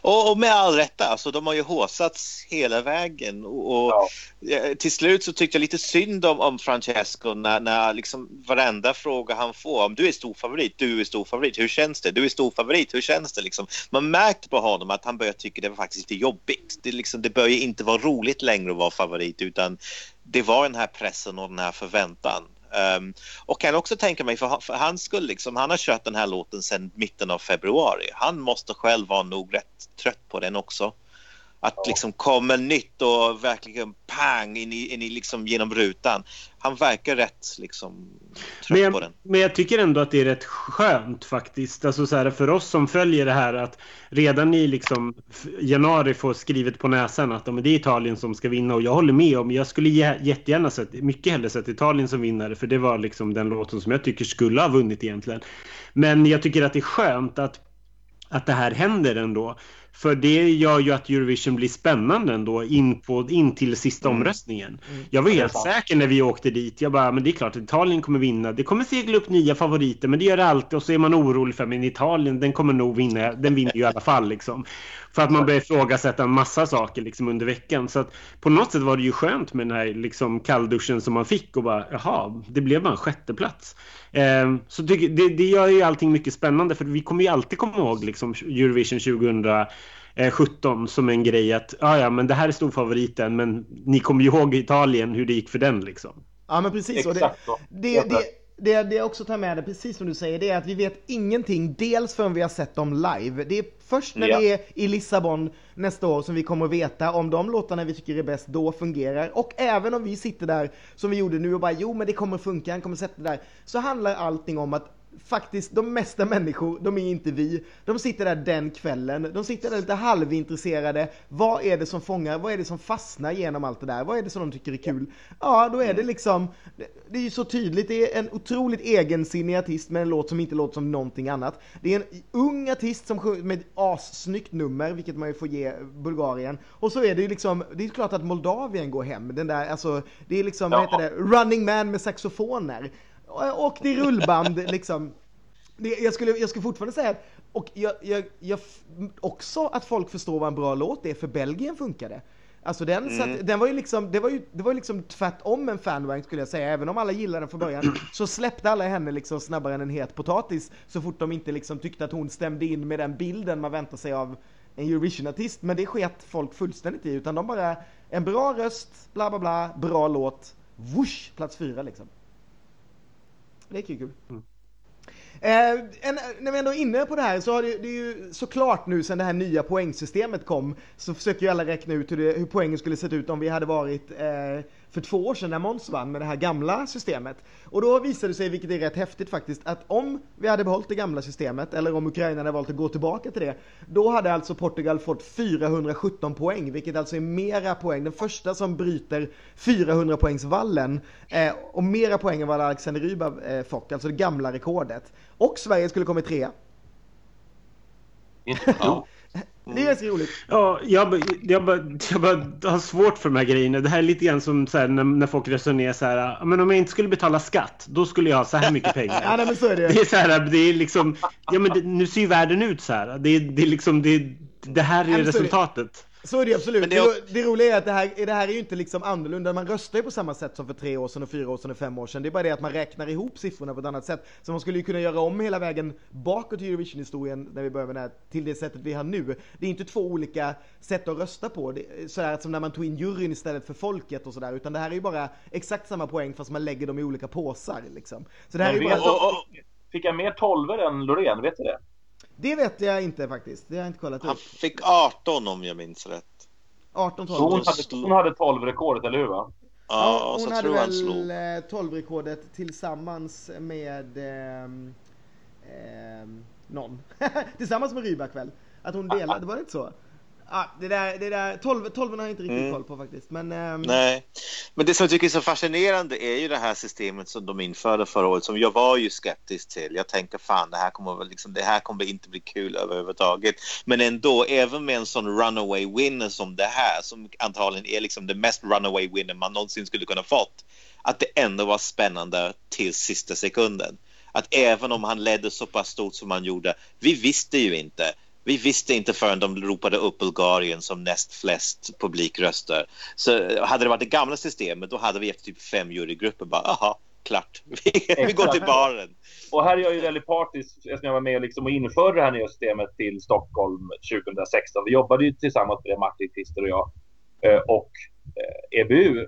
Och, och, med all rätta, alltså, de har ju håsats hela vägen. Och, och ja. Till slut så tyckte jag lite synd om, om Francesco när, när liksom varenda fråga han får om du är stor favorit, du är stor favorit, hur känns det? Du är stor favorit, hur känns det? Liksom, man märkte på honom att han började tycka det var faktiskt lite jobbigt. Det, liksom, det började inte vara roligt längre att vara favorit utan det var den här pressen och den här förväntan. Um, och kan också tänka mig, för, för han skulle liksom, han har kört den här låten sedan mitten av februari. Han måste själv vara nog rätt trött på den också. Att ja. liksom komma nytt och verkligen pang in i, in i liksom genom rutan. Han verkar rätt liksom men jag, på den. Men jag tycker ändå att det är rätt skönt faktiskt. Alltså så här, för oss som följer det här att redan i liksom januari få skrivet på näsan att det är Italien som ska vinna. Och jag håller med om, jag skulle jättegärna sett, mycket hellre sett Italien som vinnare. För det var liksom den låten som jag tycker skulle ha vunnit egentligen. Men jag tycker att det är skönt att att det här händer ändå. För det gör ju att Eurovision blir spännande ändå in, på, in till sista mm. omröstningen. Mm. Jag var helt säker när vi åkte dit. Jag bara, men det är klart att Italien kommer vinna. Det kommer segla upp nya favoriter, men det gör det alltid. Och så är man orolig för, men Italien, den kommer nog vinna. Den vinner ju i alla fall liksom. För att man börjar ifrågasätta en massa saker liksom under veckan. Så att på något sätt var det ju skönt med den här liksom kallduschen som man fick och bara, jaha, det blev bara en sjätteplats. Eh, så det, det gör ju allting mycket spännande för vi kommer ju alltid komma ihåg liksom Eurovision 2017 som en grej att ja, ja, men det här är storfavoriten men ni kommer ju ihåg Italien hur det gick för den liksom. Ja men precis. Och det, det, det, det, det jag också tar med det, precis som du säger, det är att vi vet ingenting, dels förrän vi har sett dem live. Det är först när ja. vi är i Lissabon nästa år som vi kommer att veta om de låtarna vi tycker är bäst då fungerar. Och även om vi sitter där som vi gjorde nu och bara jo men det kommer funka, han kommer sätta det där. Så handlar allting om att faktiskt de mesta människor, de är inte vi. De sitter där den kvällen, de sitter där lite halvintresserade. Vad är det som fångar, vad är det som fastnar genom allt det där? Vad är det som de tycker är kul? Ja, då är det mm. liksom, det är ju så tydligt, det är en otroligt egensinnig artist med en låt som inte låter som någonting annat. Det är en ung artist som sjunger med ett assnyggt nummer, vilket man ju får ge Bulgarien. Och så är det ju liksom, det är klart att Moldavien går hem, den där, alltså, det är liksom, ja. vad heter det, Running Man med saxofoner och det är rullband liksom. Det, jag, skulle, jag skulle fortfarande säga att, och jag, jag, jag, också att folk förstår vad en bra låt är, för Belgien funkade. Alltså den, mm. att, den var ju liksom, det var ju, det var ju liksom tvärtom en fanwank skulle jag säga, även om alla gillade den från början, så släppte alla henne liksom snabbare än en het potatis, så fort de inte liksom tyckte att hon stämde in med den bilden man väntar sig av en Eurovision-artist, men det sket folk fullständigt i, utan de bara, en bra röst, bla bla bla, bra låt, whoosh, plats fyra liksom. Det är kul. Mm. Eh, en, när vi ändå är inne på det här så har det, det är ju såklart nu sen det här nya poängsystemet kom så försöker ju alla räkna ut hur, det, hur poängen skulle sett ut om vi hade varit eh, för två år sedan när Måns vann med det här gamla systemet. Och då visade det sig, vilket är rätt häftigt faktiskt, att om vi hade behållit det gamla systemet, eller om Ukraina hade valt att gå tillbaka till det, då hade alltså Portugal fått 417 poäng, vilket alltså är mera poäng. Den första som bryter 400 poängsvallen eh, och mera poäng än vad Alexander Rybak eh, fått, alltså det gamla rekordet. Och Sverige skulle kommit trea. Ja. Det är ganska roligt. Ja, jag, jag, jag bara har svårt för de här grejerna. Det här är lite grann som här, när, när folk resonerar så här. "Ja, Men om jag inte skulle betala skatt, då skulle jag ha så här mycket Ja, pengar. nej, men så är det. Det är så här, det är liksom, ja men det, nu ser ju världen ut så här. Det, är- det är liksom, det, det här Ja, är men så är det. resultatet. Så är det absolut. Men det, det är ro- det roliga är att det här, det här är ju inte liksom annorlunda. Man röstar ju på samma sätt som för tre år sedan och fyra år sedan och fem år sedan. Det är bara det att man räknar ihop siffrorna på ett annat sätt. Så man skulle ju kunna göra om hela vägen bakåt i Eurovision-historien när vi börjar med det här till det sättet vi har nu. Det är inte två olika sätt att rösta på. Sådär som när man tog in juryn istället för folket och sådär. Utan det här är ju bara exakt samma poäng fast man lägger dem i olika påsar liksom. Så det här är ju bara... och, och, fick jag mer tolvor än Loreen? Vet du det? Det vet jag inte faktiskt. Det har jag inte kollat Han upp. fick 18 om jag minns rätt. 18 Så 12 hon hade, hon hade 12-rekordet, eller hur? Va? Ja, hon så hade tror väl slog. eh, 12-rekordet tillsammans med ehm, ehm, någon. tillsammans med Rybak väl? Att hon delade, var det inte så? Ah, det där, det där 12, 12 har jag inte riktigt Mm. koll på faktiskt. Men ehm, Nej, men det som jag tycker är så fascinerande är ju det här systemet som de införde förra året som jag var ju skeptisk till. Jag tänker fan det här kommer liksom, det här kommer inte bli kul överhuvudtaget. Men ändå, även med en sån runaway winner som det här som antagligen är liksom det mest runaway winner man någonsin skulle kunna fått. Att det ändå var spännande till sista sekunden. Att även om han ledde så pass stort som han gjorde, vi visste ju inte. Vi visste inte förrän de ropade upp Bulgarien som näst flest publikröster. Så hade det varit det gamla systemet då hade vi efter typ fem jurygrupper bara aha, klart. Vi, vi går till baren. Och här är jag ju väldigt partisk eftersom jag var med liksom och införde det här nya systemet till Stockholm 2016. Vi jobbade ju tillsammans med det, Martin, Christer och jag. eh, Och eh, EBU.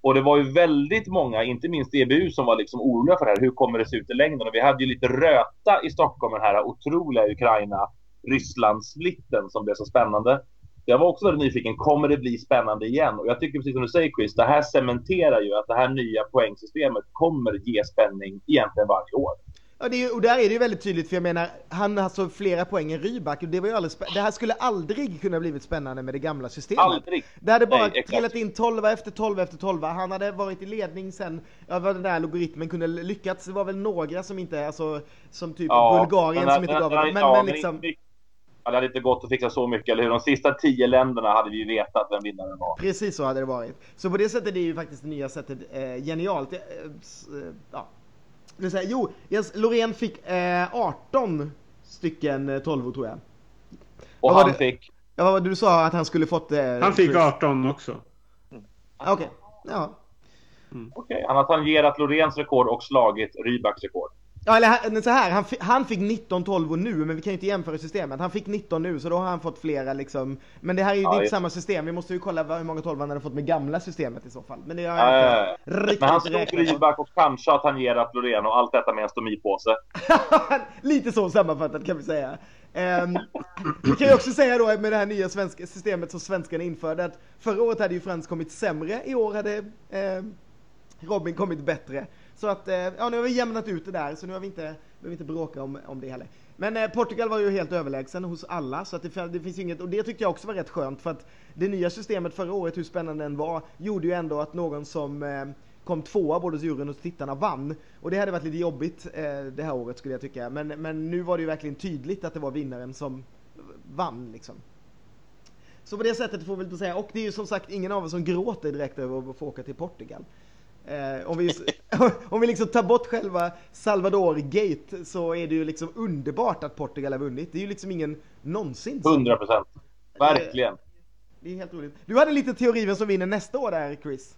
Och det var ju väldigt många, inte minst EBU, som var liksom oroliga för det här. Hur kommer det se ut i längden? Och vi hade ju lite röta i Stockholm, den här otroliga Ukraina Ryssland-splitten som blev så spännande. Jag var också väldigt nyfiken, kommer det bli spännande igen? Och jag tycker precis som du säger Chris, det här cementerar ju att det här nya poängsystemet kommer ge spänning egentligen varje år. Ja, det är, ju- och där är det ju väldigt tydligt, för jag menar, han har alltså flera poäng än Rybak. och Det, var ju spä- det här skulle aldrig kunna blivit spännande med det gamla systemet. Aldrig. Det hade bara Nej, trillat in 12 efter 12 efter 12. Han hade varit i ledning sen, ja, vad den där logaritmen kunde lyckats. Det var väl några som inte, alltså, som typ Bulgarien som inte gav det. Men, ja, men liksom. Ja, det hade inte gått att fixa så mycket, eller hur? De sista tio länderna hade vi ju vetat vem vinnaren var. precis så hade det varit. Så på det sättet är det ju faktiskt det nya sättet eh, genialt. Eh, eh, ja. Det säga, jo, Jens Loreen fick eh, 18 stycken eh, 12 tror jag. Och han det? fick... Ja, vad du sa att han skulle fått? Eh, Han fick Chris? 18 också. Ah, Okej, ja. Okej, han har tangerat Loreens rekord och slagit Rybaks rekord. Ja, eller så här, han, han fick 19 12 och nu, men vi kan ju inte jämföra systemet. Han fick 19 nu, så då har han fått flera liksom. Men det här är ju Ja, inte just- samma system. Vi måste ju kolla hur många 12 han hade fått med gamla systemet i så fall. Men det har Ja, jag ja, inte riktigt Men han på. Rybak och kanske har tangerat Loreen och allt detta med en stomipåse. Lite så sammanfattat kan vi säga. Ehm, vi kan ju också säga då med det här nya svenska systemet som svenskarna införde att förra året hade ju Frans kommit sämre, i år hade ehm, Robin kommit bättre. Så att, eh, ja nu har vi jämnat ut det där, så nu har vi inte, behöver vi inte bråka om, om det heller. Men eh, Portugal var ju helt överlägsen hos alla, så att det, det finns inget, och det tyckte jag också var rätt skönt för att det nya systemet förra året, hur spännande den var, gjorde ju ändå att någon som eh, kom tvåa både hos juryn och tittarna vann. Och det hade varit lite jobbigt eh, det här året skulle jag tycka. Men, men nu var det ju verkligen tydligt att det var vinnaren som vann liksom. Så på det sättet får vi väl säga, och det är ju som sagt ingen av oss som gråter direkt över att få åka till Portugal. Eh, om, vi, om vi liksom tar bort själva Salvador-gate så är det ju liksom underbart att Portugal har vunnit. Det är ju liksom ingen någonsin som- 100 procent. Verkligen. Det är helt roligt. Du hade lite teori vem som vinner nästa år där, Chris.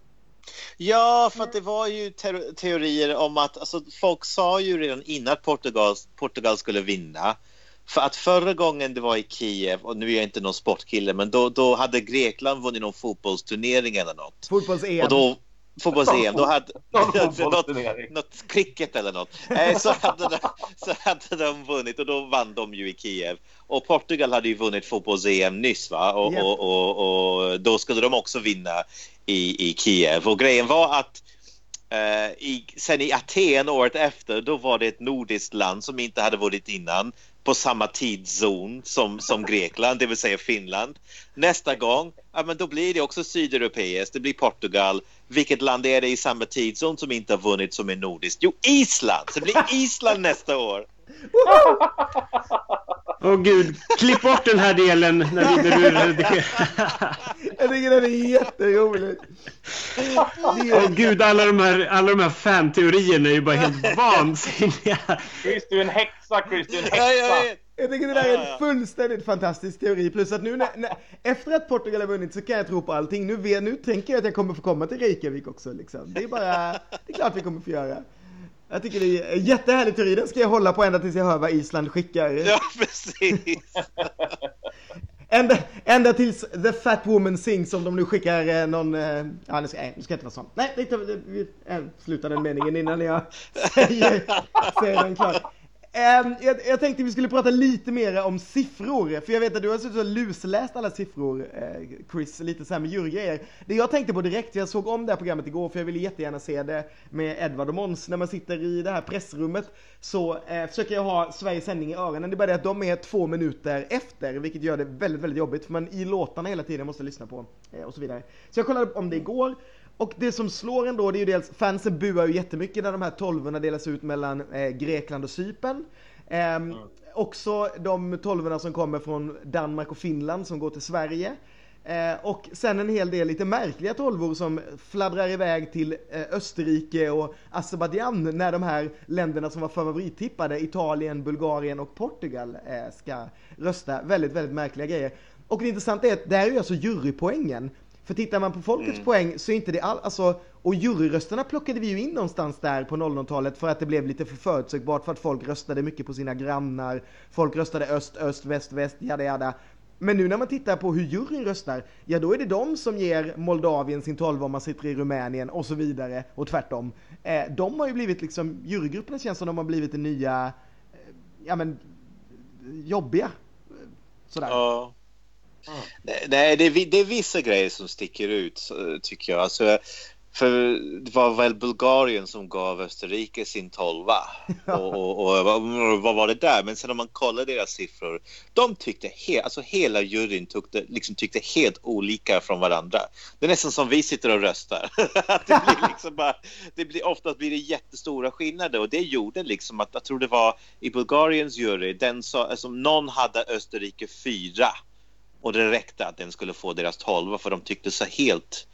Ja, för att det var ju te- teorier om att alltså, folk sa ju redan innan att Portugal, Portugal skulle vinna. För att förra gången det var i Kiev, och nu är jag inte någon sportkille, men då, då hade Grekland vunnit någon fotbollsturnering eller något. Fotbolls-EM. Fotbolls-EM, då hade något, något cricket eller något. Så, hade de, så hade de vunnit och då vann de ju i Kiev. Och Portugal hade ju vunnit fotbolls-EM nyss va? Och, och, och, och då skulle de också vinna i, i Kiev. Och grejen var att Uh, i, sen i Aten året efter, då var det ett nordiskt land som inte hade varit innan på samma tidszon som, som Grekland, det vill säga Finland. Nästa gång, ja, men då blir det också sydeuropeiskt, det blir Portugal. Vilket land är det i samma tidszon som inte har vunnit som är nordiskt? Jo, Island! Så det blir Island nästa år. Åh oh, gud, klipp bort den här delen när, vi, när du redigerar. Jag tycker den är jätterolig. Åh oh, gud, alla de här, alla de här fanteorierna är ju bara helt vansinniga. Chris, du är en häxa, Chris, du är en häxa. Jag tycker det där är en fullständigt fantastisk teori. Plus att nu när, när, efter att Portugal har vunnit så kan jag tro på allting. Nu, nu tänker jag att jag kommer få komma till Reykjavik också. Liksom. Det är bara, det är klart vi kommer få göra. Jag tycker det är en jättehärlig teori. Den ska jag hålla på ända tills jag hör vad Island skickar. Ja, precis. ända, ända tills The Fat Woman Sings som de nu skickar eh, någon... Eh, ja, nu ska, nej, nu ska inte vara sån. Nej, det, det, vi äh, slutar den meningen innan jag säger, säger den klart. Ehm, jag, jag, tänkte vi skulle prata lite mer om siffror, för jag vet att du har suttit och lusläst alla siffror, eh, Chris, lite så här med djurgrejer. Det jag tänkte på direkt, jag såg om det här programmet igår, för jag ville jättegärna se det med Edvard och Måns. När man sitter i det här pressrummet så eh, försöker jag ha Sveriges sändning i öronen. Det är bara det att de är två minuter efter, vilket gör det väldigt, väldigt jobbigt, för man i låtarna hela tiden måste lyssna på eh, och så vidare. Så jag kollade om det igår. Och det som slår ändå, det är ju dels, fansen buar ju jättemycket när de här tolvorna delas ut mellan eh, Grekland och Cypern. Eh, mm. Också de tolvorna som kommer från Danmark och Finland som går till Sverige. Eh, och sen en hel del lite märkliga tolvor som fladdrar iväg till eh, Österrike och Azerbajdzjan när de här länderna som var favorittippade, Italien, Bulgarien och Portugal, eh, ska rösta. Väldigt, väldigt märkliga grejer. Och det intressanta är att det här är ju alltså jurypoängen. För tittar man på folkets mm. poäng så är inte det all, alltså, och juryrösterna plockade vi ju in någonstans där på 00-talet för att det blev lite för förutsägbart för att folk röstade mycket på sina grannar. Folk röstade öst, öst, väst, väst, jada jada. Men nu när man tittar på hur juryn röstar, ja då är det de som ger Moldavien sin 12 om man sitter i Rumänien och så vidare och tvärtom. Eh, de har ju blivit liksom, jurygrupperna känns som de har blivit det nya, eh, ja men, jobbiga. Sådär. Ja. Mm. Nej, det är, det är vissa grejer som sticker ut tycker jag. Alltså, för det var väl Bulgarien som gav Österrike sin tolva. Och, och, och, vad var det där? Men sen om man kollar deras siffror. De tyckte, he, alltså hela juryn tyckte, liksom tyckte helt olika från varandra. Det är nästan som vi sitter och röstar. det blir liksom bara, det blir, oftast blir det jättestora skillnader och det gjorde liksom att jag tror det var i Bulgariens jury, den sa, alltså någon hade Österrike fyra och det räckte att den skulle få deras tolva för de tyckte så helt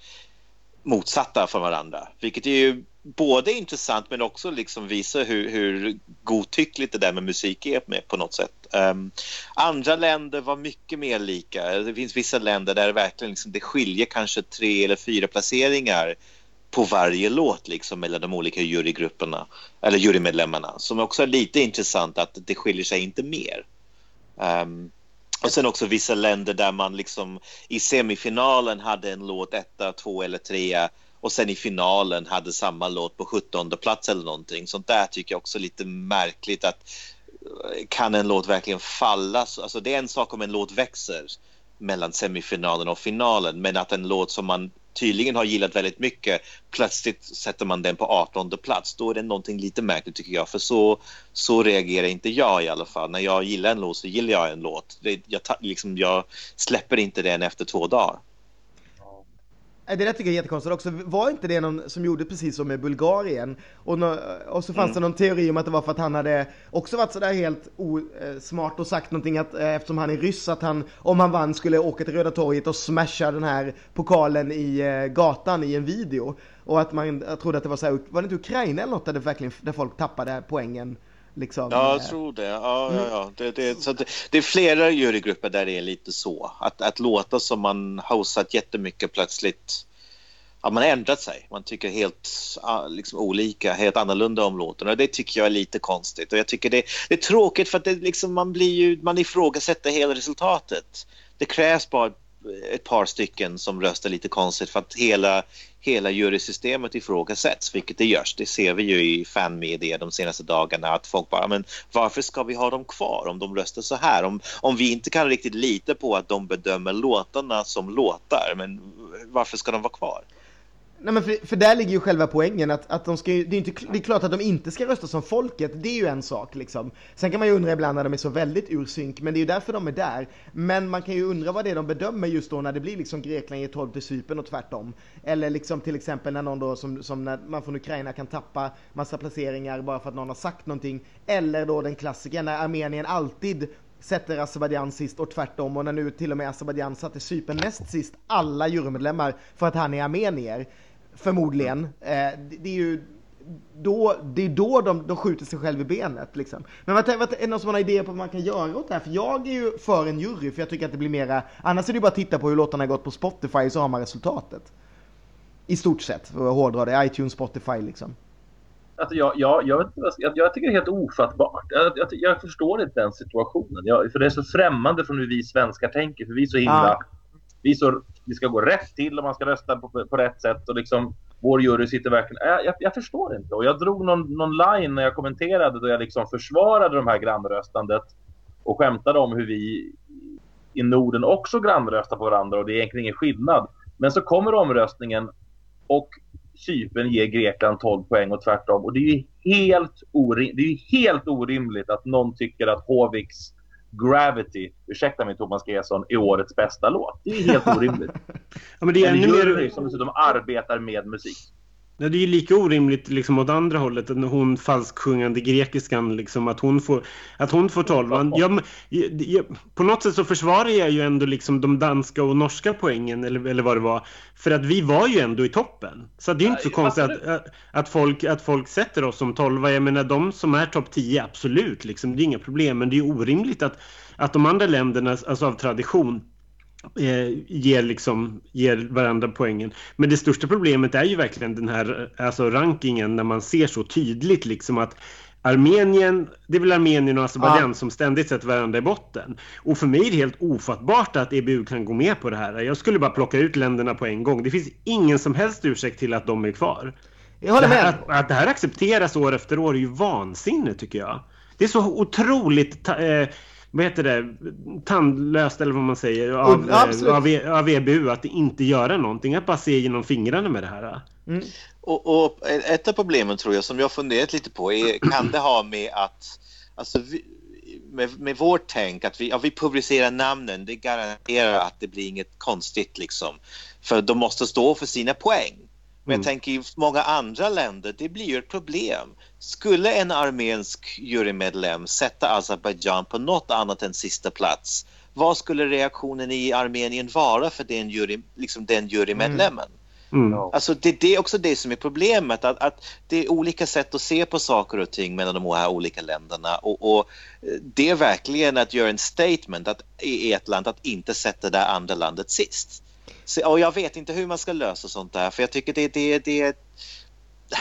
motsatta från varandra. Vilket är ju både intressant men också liksom visar hur, hur godtyckligt det där med musik är med på något sätt. Um, andra länder var mycket mer lika. Det finns vissa länder där det verkligen liksom, det skiljer kanske tre eller fyra placeringar på varje låt liksom mellan de olika jurygrupperna eller jurymedlemmarna som också är lite intressant att det skiljer sig inte mer. Um, och sen också vissa länder där man liksom i semifinalen hade en låt etta, två eller trea och sen i finalen hade samma låt på 17 plats eller någonting. Sånt där tycker jag också är lite märkligt att eh, kan en låt verkligen falla? Alltså det är en sak om en låt växer mellan semifinalen och finalen men att en låt som man tydligen har gillat väldigt mycket. Plötsligt sätter man den på 18 plats. Då är det någonting lite märkligt tycker jag. För så, så reagerar inte jag i alla fall. När jag gillar en låt så gillar jag en låt. Det, jag, liksom, jag släpper inte den efter två dagar det där tycker jag är jättekonstigt också. Var inte det någon som gjorde precis som med Bulgarien? Och, no och så fanns mm. det någon teori om att det var för att han hade också varit sådär helt osmart och sagt någonting att eh, eftersom han är ryss att han om han vann skulle åka till Röda torget och smasha den här pokalen i eh, gatan i en video. Och att man trodde att det var så här, var det inte Ukraina eller något där, det verkligen, där folk tappade poängen? Liksom. Ja, jag tror det. Ja, ja, ja. Det, det, så det, det är flera jurygrupper där det är lite så. Att, att låta som man hosat jättemycket plötsligt ja, man har ändrat sig. Man tycker helt liksom, olika, helt annorlunda om låten och det tycker jag är lite konstigt. Och jag tycker det, det är tråkigt för att det, liksom, man, blir ju, man ifrågasätter hela resultatet. Det krävs bara ett par stycken som röstar lite konstigt för att hela, hela jurysystemet ifrågasätts, vilket det görs. Det ser vi ju i fanmedia de senaste dagarna att folk bara, men varför ska vi ha dem kvar om de röstar så här? Om, om vi inte kan riktigt lita på att de bedömer låtarna som låtar, men varför ska de vara kvar? Nej men för, för där ligger ju själva poängen att, att de ska ju, det är, inte, det är klart att de inte ska rösta som folket, det är ju en sak liksom. Sen kan man ju undra ibland när de är så väldigt ur synk, men det är ju därför de är där. Men man kan ju undra vad det är de bedömer just då när det blir liksom Grekland ger 12 till Cypern och tvärtom. Eller liksom till exempel när någon då som, som när man från Ukraina kan tappa massa placeringar bara för att någon har sagt någonting. Eller då den klassiken när Armenien alltid sätter Azerbajdzjan sist och tvärtom och när nu till och med Azerbajdzjan satte Cypern näst sist alla jurymedlemmar för att han är armenier. Förmodligen. Eh, det är ju då, det är då de, de skjuter sig själv i benet. Liksom. Men vad, vad, är det någon som har idéer på vad man kan göra åt det här? För jag är ju för en jury, för jag tycker att det blir mera... Annars är det ju bara att titta på hur låtarna har gått på Spotify så har man resultatet. I stort sett, för att hårdra det. iTunes, Spotify liksom. Alltså jag, jag, jag, jag, jag tycker det är helt ofattbart. Jag, jag, jag förstår inte den situationen. Jag, för det är så främmande från hur vi svenskar tänker. För vi är så himla... Ah. Vi, så, vi ska gå rätt till och man ska rösta på, på rätt sätt. Och liksom, vår jury sitter verkligen... Jag, jag, jag, förstår inte. Och jag drog någon, någon line när jag kommenterade då jag liksom försvarade de här grannröstandet och skämtade om hur vi i Norden också grannröstar på varandra och det är egentligen ingen skillnad. Men så kommer omröstningen och Cypern ger Grekland 12 poäng och tvärtom. Och det är ju helt, orim det är helt orimligt att någon tycker att Hoviks Gravity, ursäkta mig Thomas Gesson, är årets bästa låt. Det är helt orimligt. ja, men det är ännu mer... som dessutom arbetar med musik. Ja, det är ju lika orimligt liksom åt andra hållet, när hon falsksjungande grekiskan, liksom, att hon får, att hon får 12. Jag, jag, på något sätt så försvarar jag ju ändå liksom de danska och norska poängen, eller, eller vad det var, för att vi var ju ändå i toppen. Så det är ju inte så konstigt att, att, folk, att folk sätter oss som 12. Jag menar, de som är topp 10, absolut, liksom, det är inga problem, men det är ju orimligt att, att de andra länderna, alltså av tradition, eh, ger, liksom, ger varandra poängen. Men det största problemet är ju verkligen den här alltså rankingen när man ser så tydligt liksom att Armenien, det är väl Armenien och Azerbajdzjan ja. som ständigt sätter varandra i botten. Och för mig är det helt ofattbart att EBU kan gå med på det här. Jag skulle bara plocka ut länderna på en gång. Det finns ingen som helst ursäkt till att de är kvar. Jag håller med. Att, att det här accepteras år efter år är ju vansinne tycker jag. Det är så otroligt eh, vad heter det, tandlöst eller vad man säger av, mm, av, e- av EBU att inte göra någonting, att bara se genom fingrarna med det här. Mm. Och, och, ett av problemen tror jag som jag funderat lite på är kan det ha med att alltså, vi, med, med vårt tänk att vi, ja, vi publicerar namnen, det garanterar att det blir inget konstigt liksom. För de måste stå för sina poäng. Men mm. jag tänker i många andra länder, det blir ju ett problem. Skulle en armensk jurymedlem sätta Azerbajdzjan på något annat än sista plats, vad skulle reaktionen i Armenien vara för den, jury, liksom den jurymedlemmen? Mm. Mm. Alltså det, det, är också det som är problemet, att, att, det är olika sätt att se på saker och ting mellan de här olika länderna och, och det är verkligen att göra en statement att, i ett land att inte sätta det andra landet sist. Så, och jag vet inte hur man ska lösa sånt där, för jag tycker det, det, det...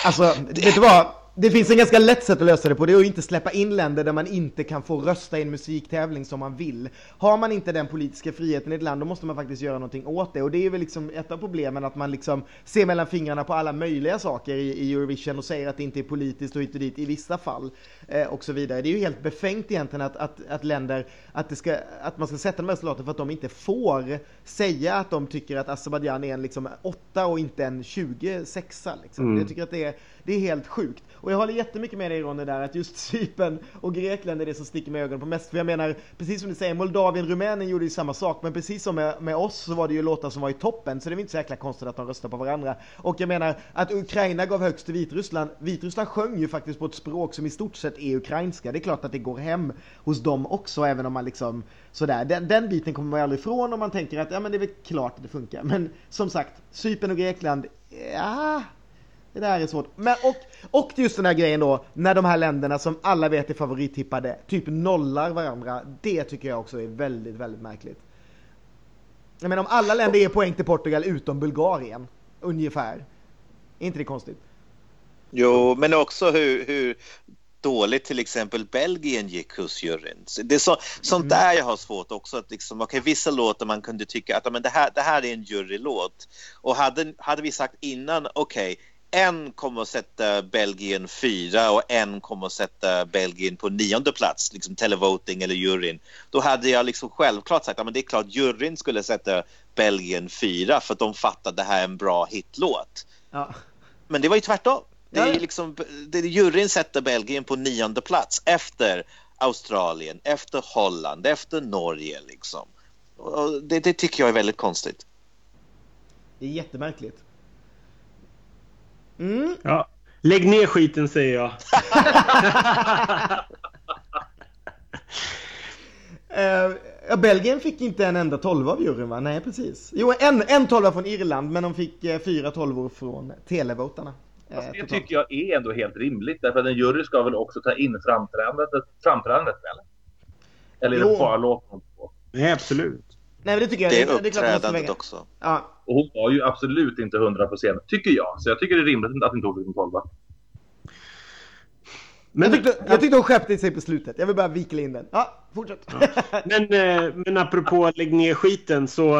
Alltså, vet du vad? Det finns en ganska lätt sätt att lösa det på, det är att inte släppa in länder där man inte kan få rösta i en musiktävling som man vill. Har man inte den politiska friheten i ett land, då måste man faktiskt göra någonting åt det. Och det är väl liksom ett av problemen, att man liksom ser mellan fingrarna på alla möjliga saker i, i Eurovision och säger att det inte är politiskt och hit och dit i vissa fall. Eh, och så vidare. Det är ju helt befängt egentligen att, att, att länder, att, det ska, att man ska sätta de här soldaterna för att de inte får säga att de tycker att Azerbajdzjan är en liksom åtta och inte en 26 liksom. Mm. Jag tycker att det är, det är helt sjukt. Och jag håller jättemycket med dig Ronny där att just Cypern och Grekland är det som sticker med ögonen på mest. För jag menar, precis som du säger, Moldavien, Rumänien gjorde ju samma sak. Men precis som med, med oss så var det ju låtar som var i toppen. Så det är inte så jäkla konstigt att de röstar på varandra. Och jag menar att Ukraina gav högst till Vitryssland. Vitryssland sjöng ju faktiskt på ett språk som i stort sett är ukrainska. Det är klart att det går hem hos dem också, även om man liksom sådär. Den, den biten kommer man ju aldrig ifrån om man tänker att ja men det är väl klart att det funkar. Men som sagt, Cypern och Grekland, ja det där är svårt. Men, och, och just den här grejen då, när de här länderna som alla vet är favorittippade, typ nollar varandra. Det tycker jag också är väldigt, väldigt märkligt. Jag menar om alla länder ger poäng till Portugal utom Bulgarien, ungefär. Är inte det konstigt? Jo, men också hur, hur dåligt till exempel Belgien gick hos juryn. Det är så, sånt mm. där jag har svårt också att liksom, okay, vissa låtar man kunde tycka att men det, här, det här är en jurylåt. Och hade, hade vi sagt innan, okej, okay, en kommer att sätta Belgien fyra och en kommer att sätta Belgien på nionde plats, liksom televoting eller juryn. Då hade jag liksom självklart sagt att det är klart juryn skulle sätta Belgien fyra för att de fattar att det här är en bra hitlåt. Ja. Men det var ju tvärtom. Det är liksom, det, juryn sätter Belgien på nionde plats efter Australien, efter Holland, efter Norge. Liksom. Det, det tycker jag är väldigt konstigt. Det är jättemärkligt. Mm. Ja. Lägg ner skiten säger jag. Eh, ja, Belgien fick inte en enda tolva av juryn va? Nej precis. Jo, en, en tolva från Irland men de fick eh, fyra tolvor från televotarna. Eh, Fast det totalt. tycker jag är ändå helt rimligt. Därför att en jury ska väl också ta in framträdandet, framträdandet väl? Eller är Jo. det bara låten? Nej, absolut. Nej men det tycker jag. Det är uppträdandet också. Ja, Och hon var ju absolut inte hundra på scenen, tycker jag. Så jag tycker det är rimligt att inte hon fick en tolva. Men, jag, tyckte, jag tyckte hon skärpte sig på slutet. Jag vill bara vikla in den. Ja, fortsätt. men, eh, men apropå lägg ner skiten så...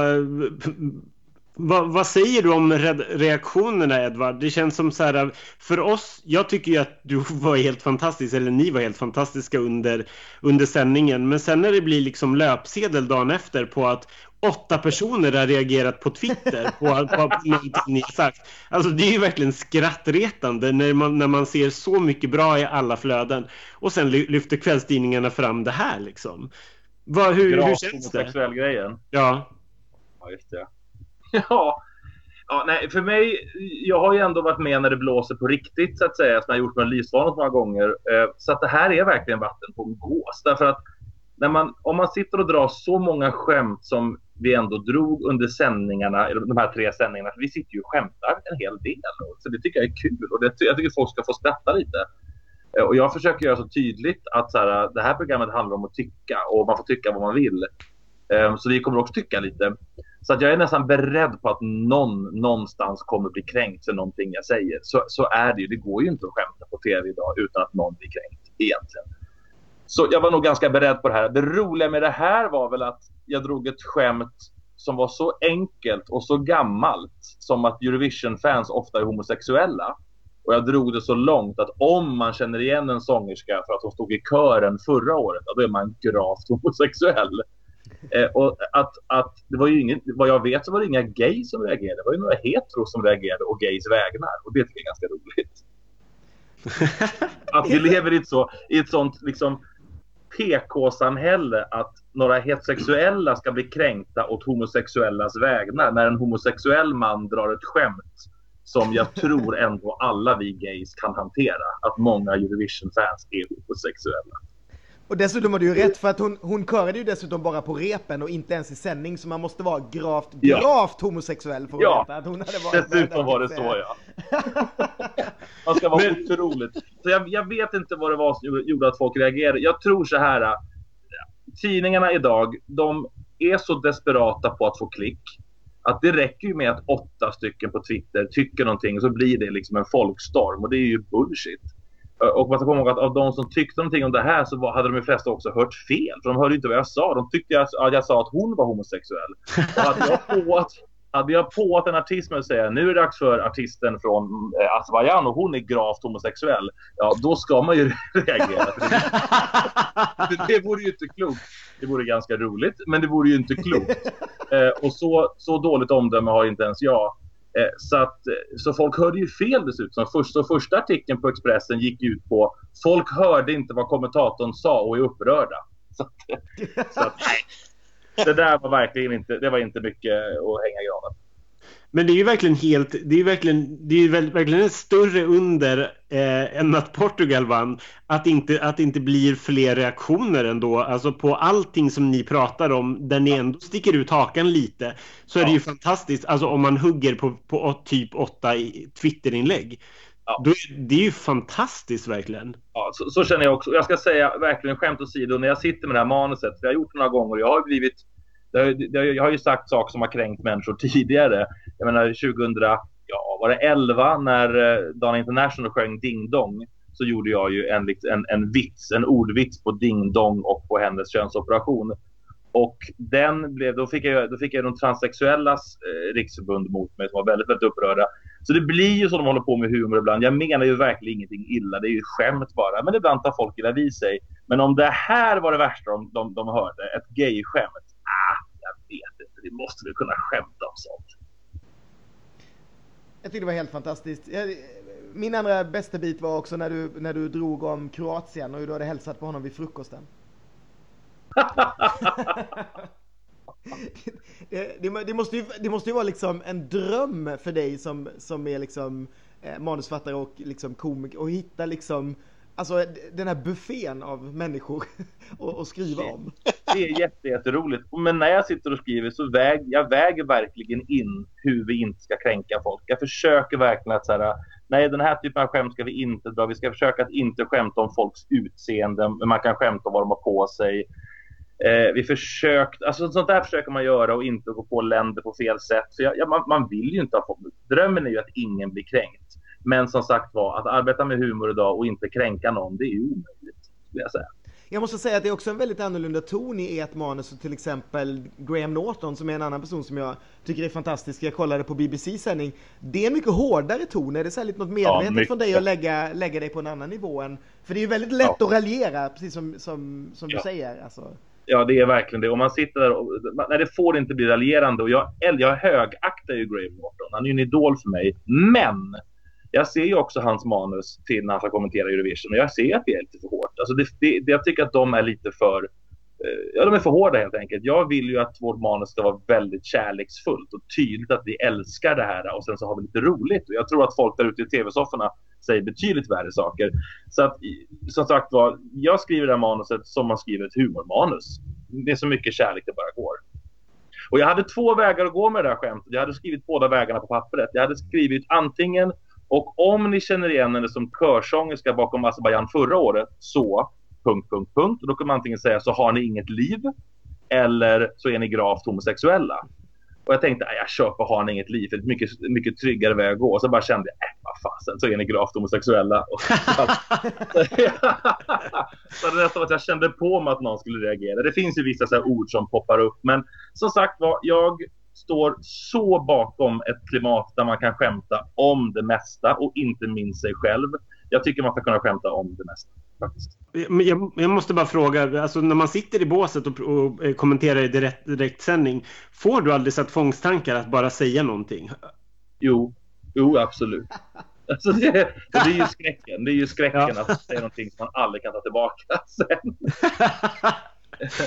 eh, Vad, säger du om re- reaktionerna Edvard? Det känns som så här, för oss, jag tycker ju att du var helt fantastisk, eller ni var helt fantastiska under, under sändningen. Men sen när det blir liksom löpsedel dagen efter på att åtta personer har reagerat på Twitter på, på, någonting ni har sagt. Alltså det är ju verkligen skrattretande när man, när man ser så mycket bra i alla flöden. Och sen ly- lyfter kvällstidningarna fram det här liksom. Vad, hur, hur känns det? grejen. Ja. Ja, just det. Ja. ja, nej, för mig, jag har ju ändå varit med när det blåser på riktigt så att säga, som jag har gjort med Lysvanet många gånger. Eh, så att det här är verkligen vatten på en gås. Därför att när man, om man sitter och drar så många skämt som vi ändå drog under sändningarna, eller de här tre sändningarna, för vi sitter ju och skämtar en hel del. Så det tycker jag är kul och det, jag tycker folk ska få skratta lite. Eh, och jag försöker göra så tydligt att så här, det här programmet handlar om att tycka och man får tycka vad man vill. Ehm, så vi kommer också tycka lite. Så att jag är nästan beredd på att någon någonstans kommer bli kränkt för någonting jag säger. Så, så är det ju. Det går ju inte att skämta på tv idag utan att någon blir kränkt egentligen. Så jag var nog ganska beredd på det här. Det roliga med det här var väl att jag drog ett skämt som var så enkelt och så gammalt som att Eurovision-fans ofta är homosexuella. Och jag drog det så långt att om man känner igen en sångerska för att hon stod i kören förra året, då är man gravt homosexuell. Eh, och att, att det var ju ingen, vad jag vet så var det inga gays som reagerade. Det var ju några heteros som reagerade och gays vägnar. Och det tycker jag är ganska roligt. Att vi lever i ett, så, i ett sånt liksom PK-samhälle att några heterosexuella ska bli kränkta åt homosexuellas vägnar när en homosexuell man drar ett skämt som jag tror ändå alla vi gays kan hantera. Att många Eurovision-fans är homosexuella. Och dessutom har du ju rätt för att hon, hon körade ju dessutom bara på repen och inte ens i sändning så man måste vara gravt, Ja. gravt homosexuell för att Ja. veta att hon hade varit Dessutom var det så ja. Man ska vara Men- otroligt. Så jag, jag vet inte vad det var som gjorde- att folk reagerade. Jag tror så här. äh, Tidningarna idag, de är så desperata på att få klick. Att det räcker ju med att åtta stycken på Twitter tycker någonting så blir det liksom en folkstorm och det är ju bullshit. Eh, och man ska komma ihåg att av de som tyckte någonting om det här så hade de flesta också hört fel. För de hörde inte vad jag sa. De tyckte att jag sa att hon var homosexuell. Och hade jag påat, hade jag påat en artist med att säga nu är det dags för artisten från eh, Azerbajdzjan och hon är gravt homosexuell. Ja, då ska man ju reagera. För det, det vore ju inte klokt. Det vore ganska roligt, men det vore ju inte klokt. Eh, och så, så dåligt omdöme har inte ens jag. Eh, så, att, eh, så folk hörde ju fel dessutom. Först, så första artikeln på Expressen gick ut på folk hörde inte vad kommentatorn sa och är upprörda. Så att, så att, det där var verkligen inte, det var inte mycket att hänga i granen. Men det är ju verkligen helt, det är verkligen, det är verkligen ett större under eh, än att Portugal vann. Att inte, att det inte blir fler reaktioner ändå, alltså på allting som ni pratar om, där ni ändå sticker ut hakan lite, så är det ju fantastiskt, alltså om man hugger på, på typ åtta Twitterinlägg. Ja. Det är ju fantastiskt verkligen. Ja, så, så känner jag också. Jag ska säga verkligen skämt åsido, när jag sitter med det här manuset, för jag har gjort det några gånger, jag har blivit det har, det har, jag har ju sagt saker som har kränkt människor tidigare. Jag menar 2000, ja var det 11 när eh, Dan International sjöng Ding Dong så gjorde jag ju en, en, en vits, en ordvits på Ding Dong och på hennes könsoperation. Och den blev, då fick jag, då fick jag de transsexuellas eh, riksförbund mot mig som var väldigt, väldigt upprörda. Så det blir ju så de håller på med humor ibland. Jag menar ju verkligen ingenting illa. Det är ju skämt bara. Men ibland tar folk illa vid sig. Men om det här var det värsta de, de, de hörde, ett gay-skämt. Ah, jag vet inte. Vi måste väl kunna skämta om sånt. Jag tyckte det var helt fantastiskt. Min andra bästa bit var också när du, när du drog om Kroatien och hur du hade hälsat på honom vid frukosten. det, det, det, måste ju, det måste ju vara liksom en dröm för dig som, som är liksom eh, manusfattare och liksom komiker och hitta liksom Alltså den här buffén av människor att skriva om. Det är jätte, jätteroligt. Men när jag sitter och skriver så väger jag väger verkligen in hur vi inte ska kränka folk. Jag försöker verkligen att så här, nej den här typen av skämt ska vi inte dra. Vi ska försöka att inte skämta om folks utseende. Men man kan skämta om vad de har på sig. Eh, vi försökt, alltså sånt där försöker man göra och inte gå på länder på fel sätt. Så jag, ja, man, man, vill ju inte ha folk. Drömmen är ju att ingen blir kränkt. Men som sagt var, att arbeta med humor idag och inte kränka någon, det är ju omöjligt, skulle jag säga. Jag måste säga att det är också en väldigt annorlunda ton i ert manus, till exempel Graham Norton som är en annan person som jag tycker är fantastisk. Jag kollade på BBC sändning. Det är mycket hårdare ton. Är det så lite något medvetet ja, från dig att lägga, lägga dig på en annan nivå än... För det är ju väldigt lätt ja. att raljera, precis som, som, som ja. du säger. Alltså. Ja, det är verkligen det. Och man sitter där och... Nej, det får inte bli raljerande. Och jag, jag högaktar ju Graham Norton. Han är ju en idol för mig. Men! Jag ser ju också hans manus till när han ska kommentera Eurovision och jag ser att det är lite för hårt. Alltså det, det, jag tycker att de är lite för eh, Ja, de är för hårda helt enkelt. Jag vill ju att vårt manus ska vara väldigt kärleksfullt och tydligt att vi älskar det här och sen så har vi lite roligt. Och jag tror att folk där ute i tv-sofforna säger betydligt värre saker. Så att, som sagt var, jag skriver det här manuset som man skriver ett humormanus. Det är så mycket kärlek det bara går. Och jag hade två vägar att gå med det här skämtet. Jag hade skrivit båda vägarna på pappret. Jag hade skrivit antingen och om ni känner igen henne som körsångerska bakom Azerbajdzjan förra året, så... Punkt, punkt, punkt. Då kan man antingen säga så har ni inget liv eller så är ni gravt homosexuella. Och jag tänkte, jag kör på har ni inget liv, för det är mycket, mycket tryggare väg att gå. Och så bara kände jag, äh, vad fasen, så är ni gravt homosexuella. så det nästan att jag kände på mig att någon skulle reagera. Det finns ju vissa så ord som poppar upp, men som sagt var, jag står så bakom ett klimat där man kan skämta om det mesta och inte minst sig själv. Jag tycker man ska kunna skämta om det mesta. Faktiskt. Jag, jag måste bara fråga, alltså när man sitter i båset och, och eh, kommenterar i direkt, direktsändning, får du aldrig satt fångsttankar att bara säga någonting? Jo, jo absolut. Alltså det, det, är ju skräcken. Det är ju skräcken ja. att säga någonting som man aldrig kan ta tillbaka sen.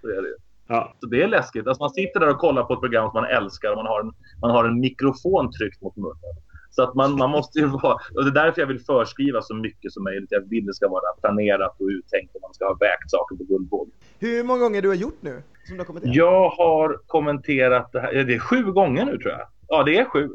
så är det. Ja. Så det är läskigt. Alltså man sitter där och kollar på ett program som man älskar och man har en, man har en mikrofon tryckt mot munnen. Så att man, man måste ju vara... Och det är därför jag vill förskriva så mycket som möjligt. Jag vill det ska vara planerat och uttänkt och man ska ha vägt saker på guldvåg. Hur många gånger du har gjort nu? Som du har kommenterat? Jag har kommenterat det här. Det är sju gånger nu tror jag. Ja, det är sju.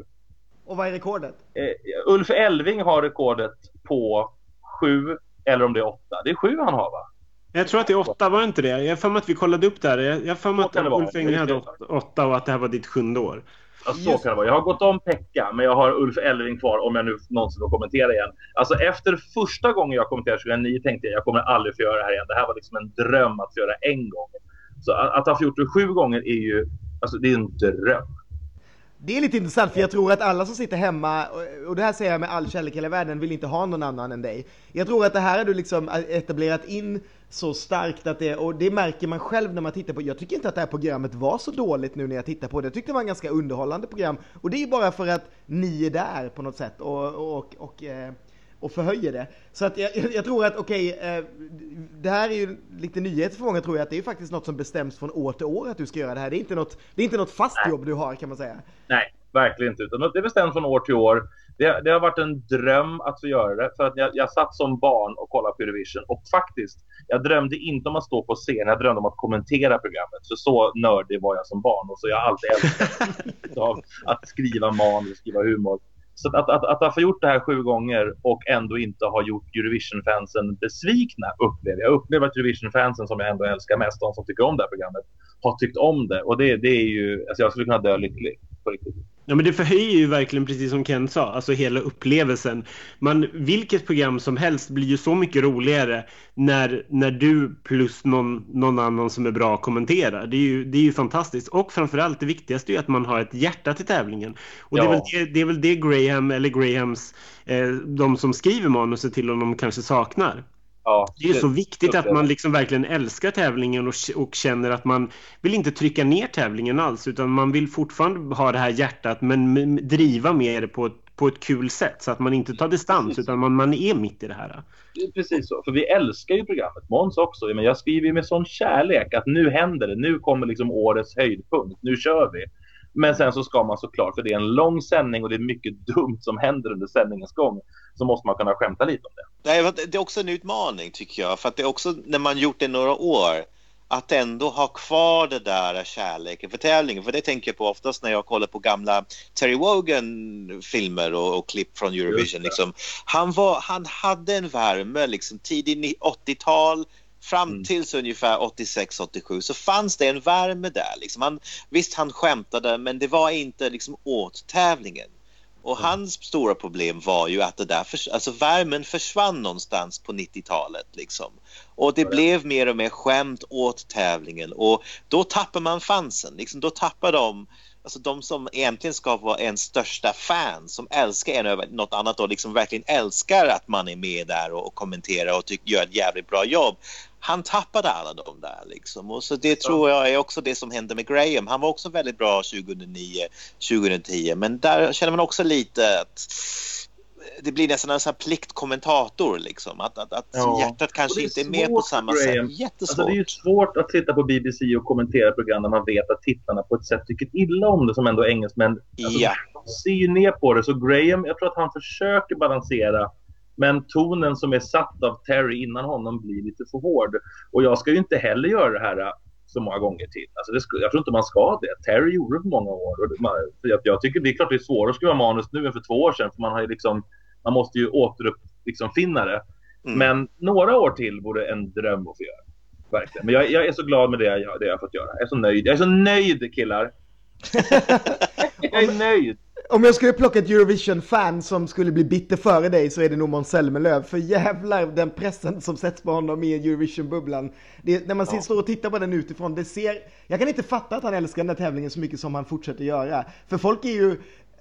Och vad är rekordet? Uh, Ulf Elving har rekordet på sju, eller om det är åtta. Det är sju han har va? Jag tror att det är åtta, var inte det? Jag har för mig att vi kollade upp det här. Jag har för mig att Ulf Engel hade åtta och att det här var ditt sjunde år. Ja, så Just. kan det vara. Jag har gått om Pekka, men jag har Ulf Elving kvar om jag nu någonsin får kommentera igen. Alltså efter första gången jag kommenterade 2009 tänkte jag jag kommer aldrig få göra det här igen. Det här var liksom en dröm att få göra en gång. Så att, att ha gjort det sju gånger är ju, alltså det är en dröm. Det är lite intressant för jag tror att alla som sitter hemma, och det här säger jag med all kärlek i hela världen, vill inte ha någon annan än dig. Jag tror att det här har du liksom etablerat in så starkt att det, och det märker man själv när man tittar på, jag tycker inte att det här programmet var så dåligt nu när jag tittar på det, jag tyckte det var en ganska underhållande program, och det är ju bara för att ni är där på något sätt och, och, och, och eh, och förhöjer det. Så att jag, jag tror att, okej, okay, eh, det här är ju lite nyheter för många tror jag, att det är faktiskt något som bestäms från år till år att du ska göra det här. Det är inte något, det är inte något fast Nej. jobb du har kan man säga. Nej, verkligen inte. Utan det bestäms från år till år. Det, det har varit en dröm att få göra det. För att jag, jag satt som barn och kollade på Eurovision. Och faktiskt, jag drömde inte om att stå på scen. Jag drömde om att kommentera programmet. För så nördig var jag som barn. Och så jag har alltid älskat att skriva manus, skriva humor. Så att, att, att, att ha gjort det här sju gånger och ändå inte ha gjort Eurovision-fansen besvikna upplever jag. upplever att Eurovision-fansen som jag ändå älskar mest, de som tycker om det här programmet, har tyckt om det. Och det, det är ju, alltså jag skulle kunna dö lycklig på riktigt. Ja, men det förhöjer ju verkligen, precis som Ken sa, alltså hela upplevelsen. Man, vilket program som helst blir ju så mycket roligare när, när du plus någon, någon annan som är bra kommenterar. Det är, ju, det är ju fantastiskt. Och framförallt det viktigaste är ju att man har ett hjärta till tävlingen. Och ja. det, är väl det, det är väl det Graham, eller Grahams, eh, de som skriver manuset till honom kanske saknar. Ja, Det är så viktigt att man liksom verkligen älskar tävlingen och, och känner att man vill inte trycka ner tävlingen alls utan man vill fortfarande ha det här hjärtat men driva med det på ett, på ett kul sätt så att man inte tar distans Precis. utan man, man är mitt i det här. Precis så. För vi älskar ju programmet. Måns också. Men jag skriver ju med sån kärlek att nu händer det. Nu kommer liksom årets höjdpunkt. Nu kör vi. Men sen så ska man såklart, för det är en lång sändning och det är mycket dumt som händer under sändningens gång, så måste man kunna skämta lite om det. Nej, det är också en utmaning tycker jag. För att det är också när man gjort det några år att ändå ha kvar det där kärleken för tävlingen. För det tänker jag på oftast när jag kollar på gamla Terry Wogan-filmer och, och klipp från Eurovision. Liksom. Han, var, han hade en värme, liksom, tidig ni- 80-tal fram Mm. tills ungefär 86-87 så fanns det en värme där. Liksom. Han, visst, han skämtade, men det var inte liksom, åt tävlingen. Och Mm. hans stora problem var ju att det där förs- alltså värmen försvann någonstans på 90-talet. Liksom. Och det ja. blev mer och mer skämt åt tävlingen och då tappar man fansen. Liksom, då tappar de, alltså de som egentligen ska vara ens största fan som älskar en över något annat och liksom verkligen älskar att man är med där och, och kommenterar och tycker gör ett jävligt bra jobb. Han tappade alla de där liksom. Och så det tror jag är också det som hände med Graham. Han var också väldigt bra 2009, 2010 men där känner man också lite att det blir nästan en sån här pliktkommentator liksom. Att, att, att Ja. hjärtat kanske Och inte är är med på samma Graham. sätt. Jättesvårt. Alltså det är ju svårt att sitta på BBC och kommentera program när man vet att tittarna på ett sätt tycker illa om det som ändå engelsmän. Alltså, Ja. de ser ju ner på det. Så Graham, jag tror att han försöker balansera. Men tonen som är satt av Terry innan honom blir lite för hård. Och jag ska ju inte heller göra det här äh, så många gånger till. Alltså det jag tror inte man ska det. Terry gjorde det för många år. Och man, jag, jag tycker det är klart det är svårare att skriva manus nu än för två år sedan. För man har liksom, man måste ju återupp, liksom finna det. Mm. Men några år till vore en dröm att få göra. Verkligen. Men jag, jag är så glad med det jag, det jag har fått göra. Jag är så nöjd. Jag är så nöjd killar. jag är nöjd. Om jag skulle plocka ett Eurovision-fan som skulle bli bitter före dig så är det nog Måns Zelmerlöw. För jävlar den pressen som sätts på honom i Eurovision-bubblan. När man Ja. står och tittar på den utifrån, det ser... Jag kan inte fatta att han älskar den här tävlingen så mycket som han fortsätter göra. För folk är ju...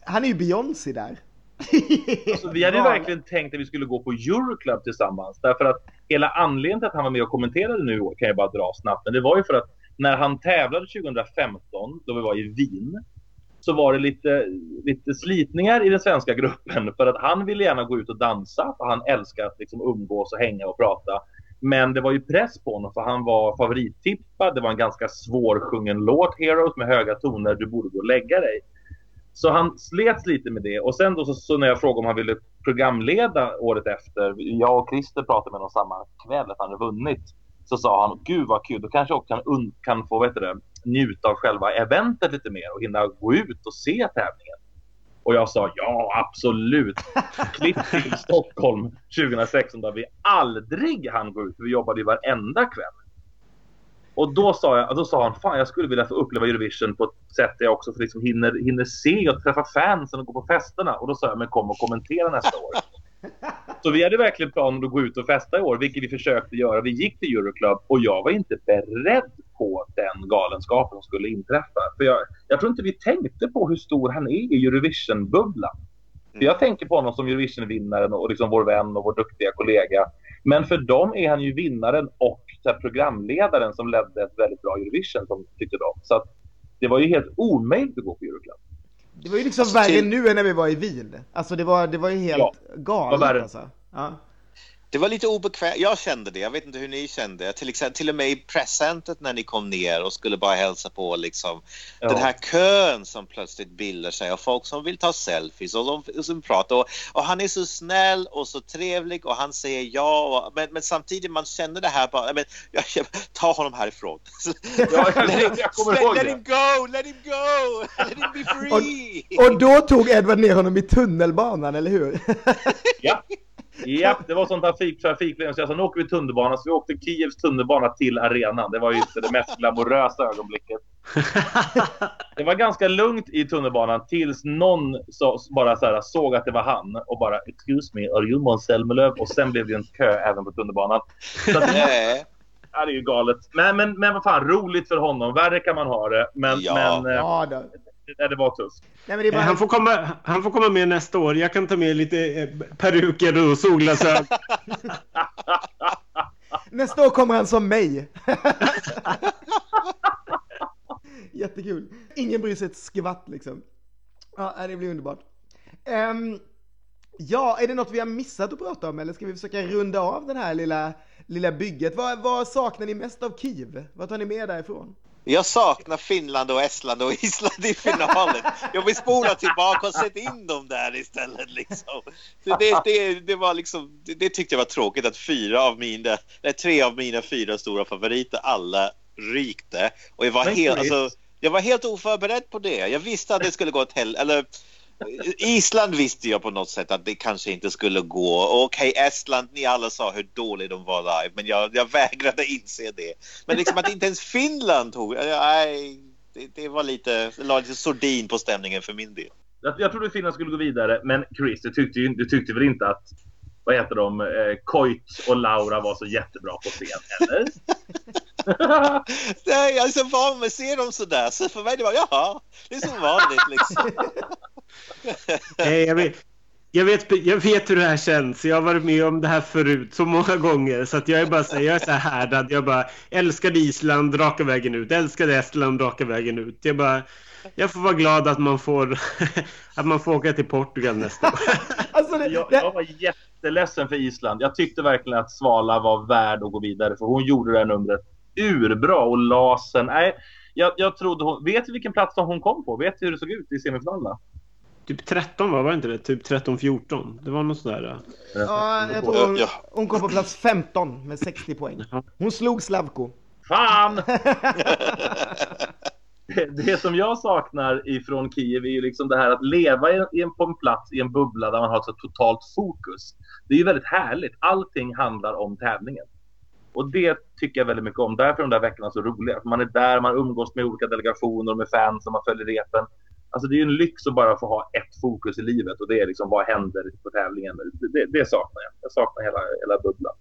Han är ju Beyoncé där. Alltså, vi hade ju verkligen tänkt att vi skulle gå på Euroclub tillsammans. Därför att hela anledningen till att han var med och kommenterade nu kan jag bara dra snabbt. Men det var ju för att när han tävlade 2015, då vi var i Wien, så var det lite, lite slitningar i den svenska gruppen. För att han ville gärna gå ut och dansa, för han älskar att liksom umgås och hänga och prata. Men det var ju press på honom för han var favorittippad. Det var en ganska svårsjungen låt, Heroes, med höga toner. Du borde gå och lägga dig. Så han slets lite med det. Och sen då så, så när jag frågade om han ville programleda året efter. Jag och Christer pratade med honom samma kväll att han hade vunnit. Så sa han, gud vad kul, då kanske jag också kan, kan få vet du njuta av själva eventet lite mer och hinna gå ut och se tävlingen. Och jag sa ja, absolut. Klipp till Stockholm 2016 där vi aldrig hann gå ut. Vi jobbade ju varenda kväll. Och då sa, jag, då sa han, fan jag skulle vilja få uppleva Eurovision på ett sätt där jag också för liksom hinner, hinner se och träffa fansen och gå på festerna. Och då sa jag, men kom och kommentera nästa år. Så vi hade verkligen planen att gå ut och festa i år, vilket vi försökte göra. Vi gick till Euroclub och jag var inte beredd på den galenskapen som skulle inträffa. För jag, jag tror inte vi tänkte på hur stor han är i Eurovision-bubblan. För jag tänker på honom som Eurovision-vinnaren och liksom vår vän och vår duktiga kollega. Men för dem är han ju vinnaren och programledaren som ledde ett väldigt bra Eurovision, som tyckte de. Så det var ju helt omöjligt att gå på Euroclub. Det var ju liksom Alltså, värre till- nu än när vi var i Wien. Alltså det var, det var ju helt Ja, galet var värre. alltså. Ja. Det var lite obekvämt. Jag kände det. Jag vet inte hur ni kände. Till, exempel, till och med i pressentet när ni kom ner och skulle bara hälsa på liksom. Ja. Den här kön som plötsligt bildar sig och folk som vill ta selfies och de som pratar. Och, och han är så snäll och så trevlig och han säger ja. Och, men, men samtidigt man känner det här bara. Men, jag, jag, ta honom härifrån. Ja, let, him, jag kommer let, ihåg let det. him go! Let him go! Let him be free! Och då tog Edward ner honom i tunnelbanan, eller hur? Ja. Ja, det var sån trafik, trafikledning så jag sa nu åker vi tunnelbana. Så vi åkte Kievs tunnelbana till arenan. Det var ju inte det mest glamorösa ögonblicket. Det var ganska lugnt i tunnelbanan tills någon så, bara så här, såg att det var han och bara “Excuse me, are you Måns Zelmerlöw?” och sen blev det en kö även på tunnelbanan. Så att, Nej. det är ju galet. Men, men, men vad fan, roligt för honom. Värre kan man ha det. Men, Ja. men eh, Ja, då. Det, det var tufft. Nej, det bara... Han får, komma, han får komma med nästa år. Jag kan ta med lite eh, peruker och solglasögon. Nästa år kommer han som mig. Jättekul. Ingen bryr sig ett skvatt liksom. Ja, det blir underbart. Ehm, ja, är det något vi har missat att prata om eller ska vi försöka runda av den här lilla, lilla bygget? Vad, vad saknar ni mest av Kiev? Vad tar ni med därifrån? Jag saknar Finland och Estland och Island i finalen. Jag vill spola tillbaka och sätta in dem där istället. Liksom. Det, det, det, var liksom, det tyckte jag var tråkigt att fyra av mina, nej, tre av mina fyra stora favoriter alla rykte. Och jag var, helt, alltså, jag var helt oförberedd på det. Jag visste att det skulle gå åt helvete. Island visste jag på något sätt att det kanske inte skulle gå. Okej, okay, Estland, ni alla sa hur dåliga de var live, men jag, jag vägrade inse det. Men liksom att inte ens Finland tog... Nej, det, det var lite, la lite sordin på stämningen för min del. Jag, jag trodde Finland skulle gå vidare, men Chris, du tyckte, du tyckte väl inte att vad heter de, eh, Koit och Laura var så jättebra på scen, eller? Nej, jag är så van med att se dem sådär, så för mig det var jaha, det är som vanligt liksom. Nej, jag vet, jag vet, jag vet hur det här känns. Jag har varit med om det här förut så många gånger. Så att jag är bara så, jag är så här härdad. Jag bara älskade Island raka vägen ut. Älskade Estland raka vägen ut. Jag bara, jag får vara glad att man får, att man får åka till Portugal nästa år. Alltså det, jag, jag var jätteledsen för Island. Jag tyckte verkligen att Svala var värd att gå vidare. För hon gjorde det här numret urbra. Och Lasen, nej. Jag, jag trodde hon... Vet du vilken plats hon kom på? Vet du hur det såg ut i semifinalerna? Typ 13 var, var inte det? Typ 13-14. Det var något sådär. Ja, jag tror hon, hon kom på plats 15 med 60 poäng. Hon slog Slavko. Fan! det som jag saknar ifrån Kiev är ju liksom det här att leva på en plats i en bubbla där man har ett så totalt fokus. Det är ju väldigt härligt. Allting handlar om tävlingen. Och det tycker jag väldigt mycket om. Därför är de där veckorna så roliga. man är där, man umgås med olika delegationer, med fans och man följer repen. Alltså det är ju en lyx att bara få ha ett fokus i livet och det är liksom vad händer på tävlingen. Det, det saknar jag. Jag saknar hela, hela bubblan.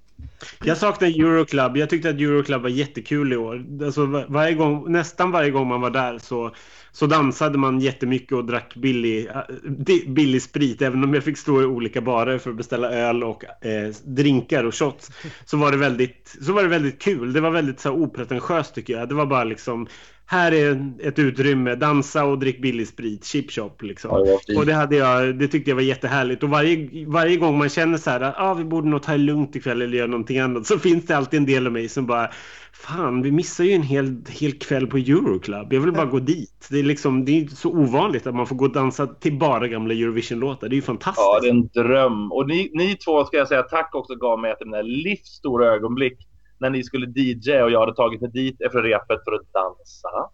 Jag saknar Euroclub. Jag tyckte att Euroclub var jättekul i år. Alltså varje gång, nästan varje gång man var där så, så dansade man jättemycket och drack billig, äh, eh, billig sprit. Även om jag fick stå i olika barer för att beställa öl och eh, drinkar och shots. Så var, det väldigt, så var det väldigt kul. Det var väldigt så opretentiöst tycker jag. Det var bara liksom här är ett utrymme, dansa och drick billig sprit, chip shop liksom. Ja, och det, hade jag, det tyckte jag var jättehärligt. Och varje, varje gång man känner så här att ah, vi borde nog ta det lugnt ikväll eller göra någonting annat så finns det alltid en del av mig som bara Fan, vi missar ju en hel, hel kväll på Euroclub. Jag vill bara gå dit. Det är, liksom, det är så ovanligt att man får gå och dansa till bara gamla Eurovision-låtar. Det är ju fantastiskt. Ja, det är en dröm. Och ni, ni två ska jag säga tack också gav mig ett av mina livsstora ögonblick när ni skulle DJ och jag hade tagit mig dit efter repet för att dansa.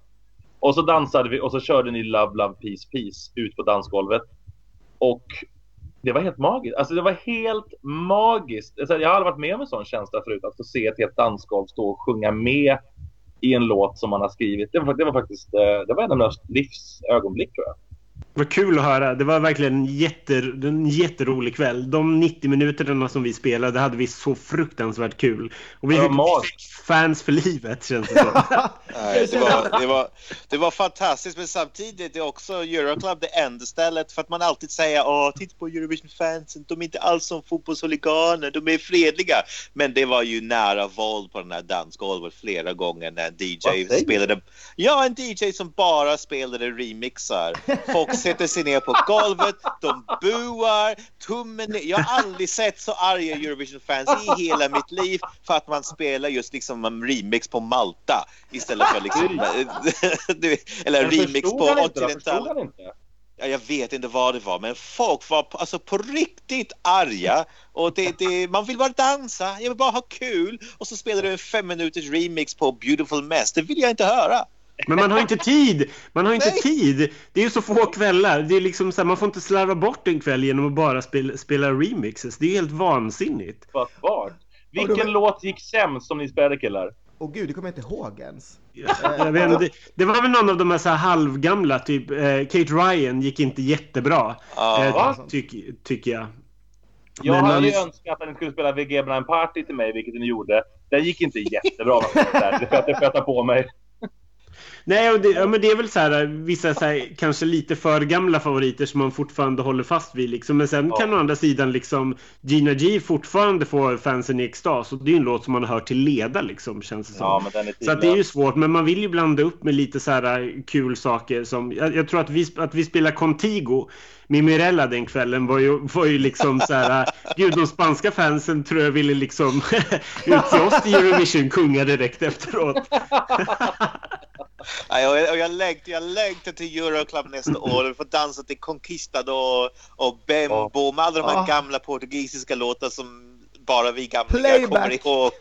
Och så dansade vi och så körde ni Love, Love, Peace, Peace ut på dansgolvet. Och det var helt magiskt. Alltså det var helt magiskt. Jag har aldrig varit med om en sån känsla förut. Att få se ett helt dansgolv stå och sjunga med i en låt som man har skrivit. Det var, det var faktiskt eh, det var en av mina livsögonblick tror jag. Vad kul att höra. Det var verkligen en, jätter, en jätterolig kväll. De 90 minuterna som vi spelade hade vi så fruktansvärt kul. Och vi fick fans för livet känns det som. Nej, det, var, det, var, det var fantastiskt men samtidigt är också Euroclub det enda stället för att man alltid säger åh titta på Eurovision-fansen, de är inte alls som fotbollshuliganer, de är fredliga. Men det var ju nära våld på den här dansgolvet flera gånger när DJ spelade. Ja, en DJ som bara spelade remixar. Folk sätter sig ner på golvet, de buar, tummen ner. Jag har aldrig sett så arga Eurovision-fans i hela mitt liv för att man spelar just liksom en remix på Malta istället för liksom... eller en remix på Occidental. Ja, jag vet inte vad det var, men folk var alltså på riktigt arga. Och det, det, man vill bara dansa, jag vill bara ha kul. Och så spelar du en fem minuters remix på Beautiful Mess. Det vill jag inte höra. Men man har inte tid! Man har inte Nej. tid! Det är ju så få kvällar. Det är liksom så här, man får inte slarva bort en kväll genom att bara spela, spela remixes. Det är helt vansinnigt. Vad Vilken ja, låt gick sämst som ni spelade killar? Åh oh, gud, det kommer jag inte ihåg ens. jag vet det, det, var väl någon av de här, så här halvgamla, typ eh, Kate Ryan gick inte jättebra. Ah, eh, tycker tyck jag. Jag Men hade ju önskat att ni skulle spela VG Blind Party till mig, vilket ni gjorde. Det gick inte jättebra. det sköt på mig. Nej, och det, ja, men det är väl så här vissa så här, kanske lite för gamla favoriter som man fortfarande håller fast vid. Liksom. Men sen Ja. kan å andra sidan liksom Gina G fortfarande få fansen i extas. Och det är ju en låt som man har hört till leda liksom, känns det som. Ja, Så det är ju svårt, men man vill ju blanda upp med lite så här äh, kul saker som... Jag, jag tror att vi, att vi spelar Contigo med Mirella den kvällen var ju, var ju liksom så här... Gud, de spanska fansen tror jag ville liksom utse oss till Eurovision-kungar direkt efteråt. Nej, och jag, längtar, jag längtar till Euroclub nästa år. Vi får dansa till Conquistador och Bembo med alla de här gamla portugisiska låtar som bara vi gamla Playback. kommer ihåg.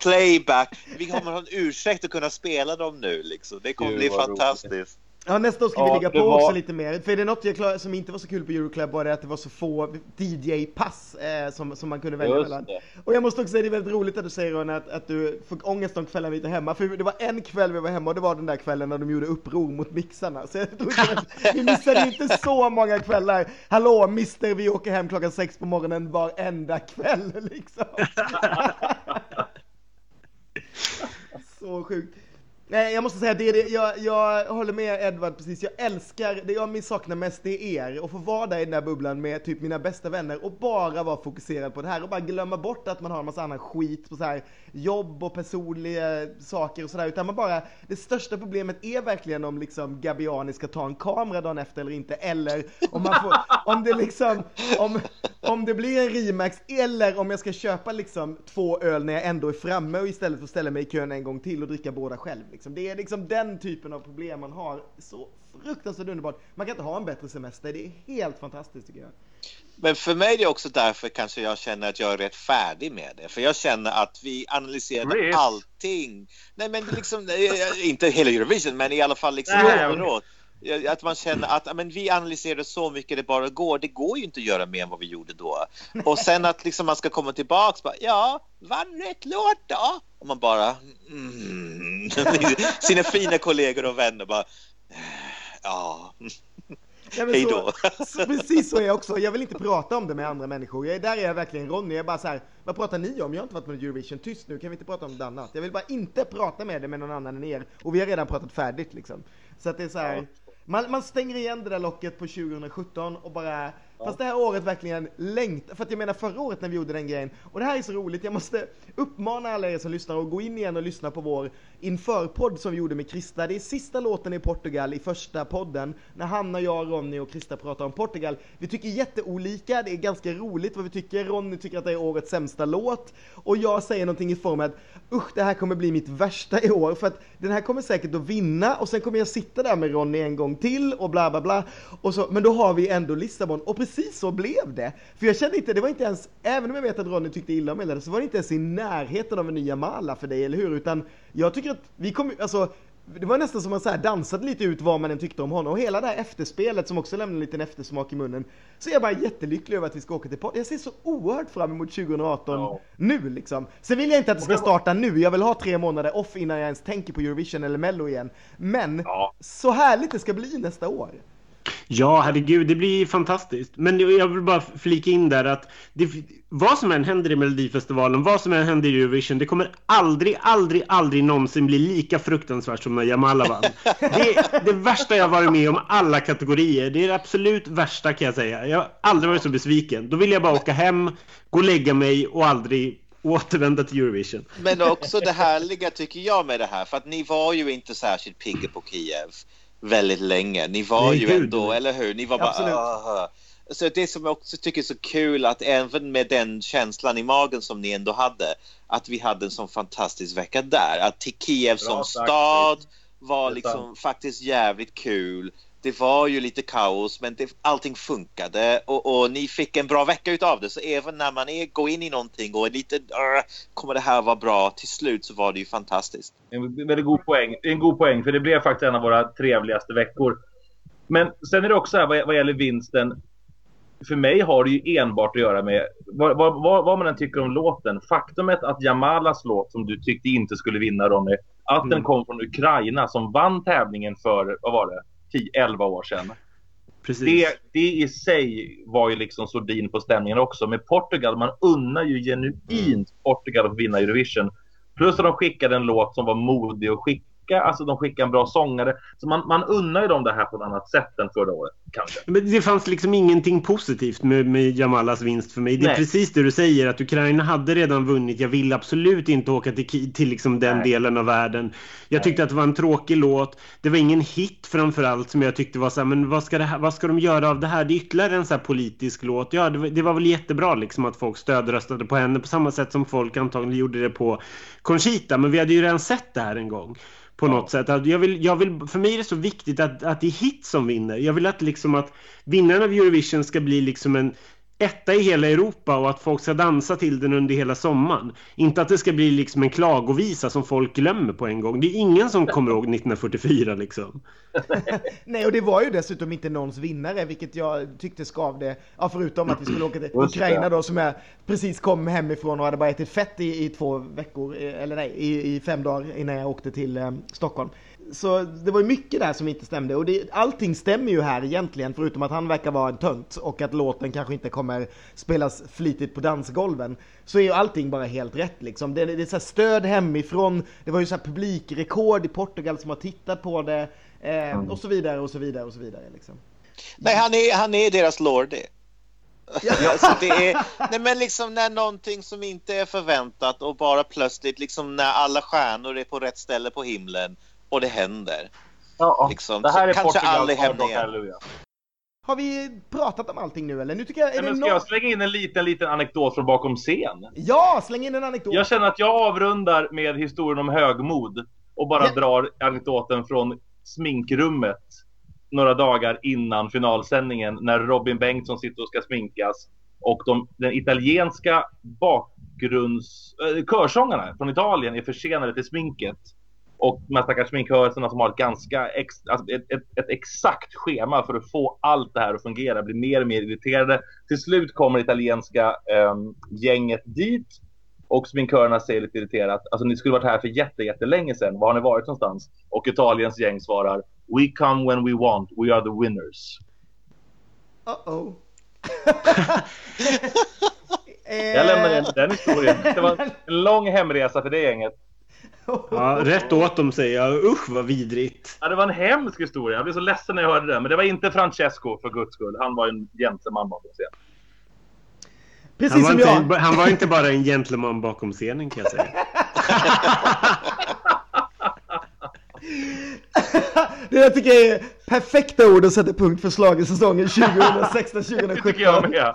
Playback. Vi kommer ha en ursäkt att kunna spela dem nu. Liksom. Det kommer Gud, bli fantastiskt. Ja, nästa år ska vi Ja, ligga det på var- också lite mer. För är det något jag klar, som inte var så kul på Euroclub var det att det var så få DJ-pass eh, som, som man kunde välja Just mellan. det. Och jag måste också säga det är väldigt roligt att du säger Ron att, att du fick ångest de kvällarna vi var hemma. För det var en kväll vi var hemma och det var den där kvällen när de gjorde uppror mot mixarna. Så jag tror inte att, vi missade inte så många kvällar. Hallå mister, vi åker hem klockan sex på morgonen varenda kväll liksom. så sjukt. Nej, jag måste säga det, det jag, jag håller med Edvard precis. Jag älskar, det jag saknar mest det är er och få vara där i den där bubblan med typ mina bästa vänner och bara vara fokuserad på det här och bara glömma bort att man har en massa annan skit på så här jobb och personliga saker och sådär utan man bara, det största problemet är verkligen om liksom Gabiani ska ta en kamera dagen efter eller inte eller om man får, om det liksom, om, om det blir en Rimax eller om jag ska köpa liksom två öl när jag ändå är framme och istället för att ställa mig i kön en gång till och dricka båda själv. Liksom. Det är liksom den typen av problem man har. Så fruktansvärt underbart. Man kan inte ha en bättre semester. Det är helt fantastiskt tycker jag. Men för mig är det också därför kanske jag känner att jag är rätt färdig med det. För jag känner att vi analyserade Rip. allting. Nej men liksom, inte hela Eurovision men i alla fall liksom Nej, Att man känner att men vi analyserade så mycket det bara går. Det går ju inte att göra mer än vad vi gjorde då. Och sen att liksom man ska komma tillbaks bara, ja, vann rätt låt då? Och man bara, mm. Sina fina kollegor och vänner bara, ja, Ja, hej då. Precis så är jag också. Jag vill inte prata om det med andra människor. Jag är, där är jag verkligen Ronny. Jag är bara så här, vad pratar ni om? Jag har inte varit med Eurovision. Tyst nu, kan vi inte prata om något annat? Jag vill bara inte prata med det med någon annan än er. Och vi har redan pratat färdigt liksom. Så att det är så här, man, man stänger igen det där locket på 2017 och bara, fast det här året verkligen längtar. För att jag menar förra året när vi gjorde den grejen, och det här är så roligt, jag måste uppmana alla er som lyssnar att gå in igen och lyssna på vår införpodd som vi gjorde med Krista. Det är sista låten i Portugal i första podden, när Hanna, jag, Ronny och Krista pratar om Portugal. Vi tycker jätteolika, det är ganska roligt vad vi tycker. Ronny tycker att det är årets sämsta låt, och jag säger någonting i form av att usch, det här kommer bli mitt värsta i år, för att den här kommer säkert att vinna, och sen kommer jag sitta där med Ronny en gång till, och bla bla bla. Och så, men då har vi ändå Lissabon, och precis så blev det. För jag kände inte, det var inte ens, även om jag vet att Ronny tyckte illa om det, så var det inte ens i närheten av en ny Jamala för dig, eller hur? Utan jag tycker att vi kommer, alltså det var nästan som man så här dansade lite ut vad man än tyckte om honom. Och hela det här efterspelet som också lämnade en liten eftersmak i munnen. Så är jag bara jättelycklig över att vi ska åka till Portugal. Jag ser så oerhört fram emot 2018 Ja. nu liksom. Sen vill jag inte att det ska starta nu. Jag vill ha tre månader off innan jag ens tänker på Eurovision eller Mello igen. Men Ja. så härligt det ska bli nästa år. Ja, herregud, det blir fantastiskt. Men jag vill bara flika in där att det, vad som än händer i Melodifestivalen, vad som än händer i Eurovision, det kommer aldrig, aldrig, aldrig någonsin bli lika fruktansvärt som när Jamala vann. Det är det värsta jag varit med om alla kategorier. Det är det absolut värsta kan jag säga. Jag har aldrig varit så besviken. Då vill jag bara åka hem, gå och lägga mig och aldrig återvända till Eurovision. Men också det härliga tycker jag med det här, för att ni var ju inte särskilt pigga på Kiev väldigt länge. Ni var Nej, ju gud, ändå, eller hur? Ni var bara... Absolut. "Ah." Så det som jag också tycker är så kul att även med den känslan i magen som ni ändå hade, att vi hade en sån fantastisk vecka där. Att till Kiev som Bra sagt, stad Chris. var liksom faktiskt jävligt kul. Det var ju lite kaos men det, allting funkade och, och ni fick en bra vecka utav det. Så även när man är, går in i någonting och är lite "Arr, kommer det här vara bra? Till slut så var det ju fantastiskt. En väldigt god poäng. En god poäng, för det blev faktiskt en av våra trevligaste veckor. Men sen är det också här vad, vad gäller vinsten. För mig har det ju enbart att göra med vad, vad, vad, man än tycker om låten. Faktumet att Jamalas låt, som du tyckte inte skulle vinna Ronny, att den Mm. kom från Ukraina som vann tävlingen för, vad var det, 10-11 år sedan. Precis. Det, det i sig var ju liksom sordin på stämningen också. Med Portugal, man unnar ju genuint Portugal att vinna Eurovision. Plus att de skickade en låt som var modig att skicka skicka, alltså de skickar en bra sångare. Så man, man unnar ju dem det här på ett annat sätt än förra året kanske. Men det fanns liksom ingenting positivt med, med Jamalas vinst för mig. Det är Nej. precis det du säger, att Ukraina hade redan vunnit. Jag vill absolut inte åka till, till liksom den Nej. delen av världen. Jag Nej. tyckte att det var en tråkig låt. Det var ingen hit framförallt som jag tyckte var så här, men vad ska, det här, vad ska de göra av det här? Det är ytterligare en så här politisk låt. Ja, det, var- det var väl jättebra liksom att folk stödröstade på henne på samma sätt som folk antagligen gjorde det på Conchita. Men vi hade ju redan sett det här en gång. På Ja. något sätt. Jag vill, jag vill, för mig är det så viktigt att, att det är hit som vinner. Jag vill att, liksom att vinnaren av Eurovision ska bli liksom en etta i hela Europa och att folk ska dansa till den under hela sommaren. Inte att det ska bli liksom en klagovisa som folk glömmer på en gång. Det är ingen som kommer ihåg 1944 liksom. Nej, och det var ju dessutom inte någons vinnare, vilket jag tyckte skavde. Ja, förutom att vi skulle åka till. Ukraina då, som jag precis kom hemifrån och hade bara ätit fett i, i två veckor, eh, eller nej, i, i fem dagar innan jag åkte till eh, Stockholm. Så det var ju mycket där som inte stämde och det, allting stämmer ju här egentligen förutom att han verkar vara en tönt och att låten kanske inte kommer spelas flitigt på dansgolven. Så är ju allting bara helt rätt liksom. Det, det är så här stöd hemifrån, det var ju så här publikrekord i Portugal som har tittat på det eh, och så vidare och så vidare och så vidare liksom. Nej, han är, han är deras lordi. alltså det är, nej men liksom när någonting som inte är förväntat och bara plötsligt liksom när alla stjärnor är på rätt ställe på himlen och det händer. Ja, Liksom, det här är kanske Portugals aldrig händer igen. Halleluja. Har vi pratat om allting nu eller? Nu tycker jag, är Nej, det men ska nå- jag slänga in en liten, liten anekdot från bakom scen? Ja, släng in en anekdot! Jag känner att jag avrundar med historien om högmod och bara Ja. drar anekdoten från sminkrummet några dagar innan finalsändningen när Robin Bengtsson sitter och ska sminkas och de, den italienska bakgrunds... Äh, körsångarna från Italien är försenade till sminket. Och de här stackars sminkhörerna som har ett ganska ex, alltså ett, ett, ett exakt schema för att få allt det här att fungera blir mer och mer irriterade. Till slut kommer italienska ehm, gänget dit och sminkörerna säger lite irriterat, alltså ni skulle varit här för jätte, jättelänge sedan, var har ni varit någonstans? Och Italiens gäng svarar, We come when we want, we are the winners. Uh-oh. Jag lämnar den, den historien. Det var en lång hemresa för det gänget. Ja, rätt åt dem säger jag. Usch vad vidrigt. Ja, det var en hemsk historia. Jag blev så ledsen när jag hörde det. Men det var inte Francesco för guds skull. Han var en gentleman bakom scenen. Precis Han var, som inte, jag. han var inte bara en gentleman bakom scenen kan jag säga. Det jag tycker jag är perfekta ord att sätta punkt för schlagersäsongen Det tycker jag 2016-2017. med.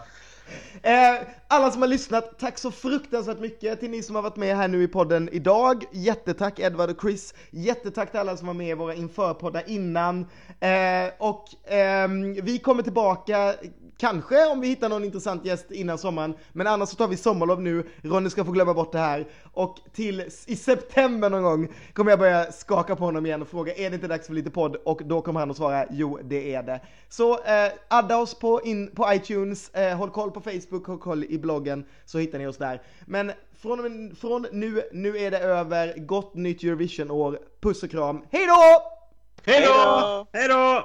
Eh, alla som har lyssnat, tack så fruktansvärt mycket till ni som har varit med här nu i podden idag. Jättetack Edvard och Chris. Jättetack till alla som var med i våra införpoddar innan. Eh, och eh, vi kommer tillbaka Kanske om vi hittar någon intressant gäst innan sommaren, men annars så tar vi sommarlov nu. Ronny ska få glömma bort det här. Och till i september någon gång kommer jag börja skaka på honom igen och fråga är det inte dags för lite podd? Och då kommer han att svara jo, det är det. Så eh, adda oss på, in, på iTunes, eh, håll koll på Facebook, håll koll i bloggen så hittar ni oss där. Men från, från nu, nu är det över. Gott nytt Eurovision-år. Puss och kram. Hej då! Hej då! Hej då!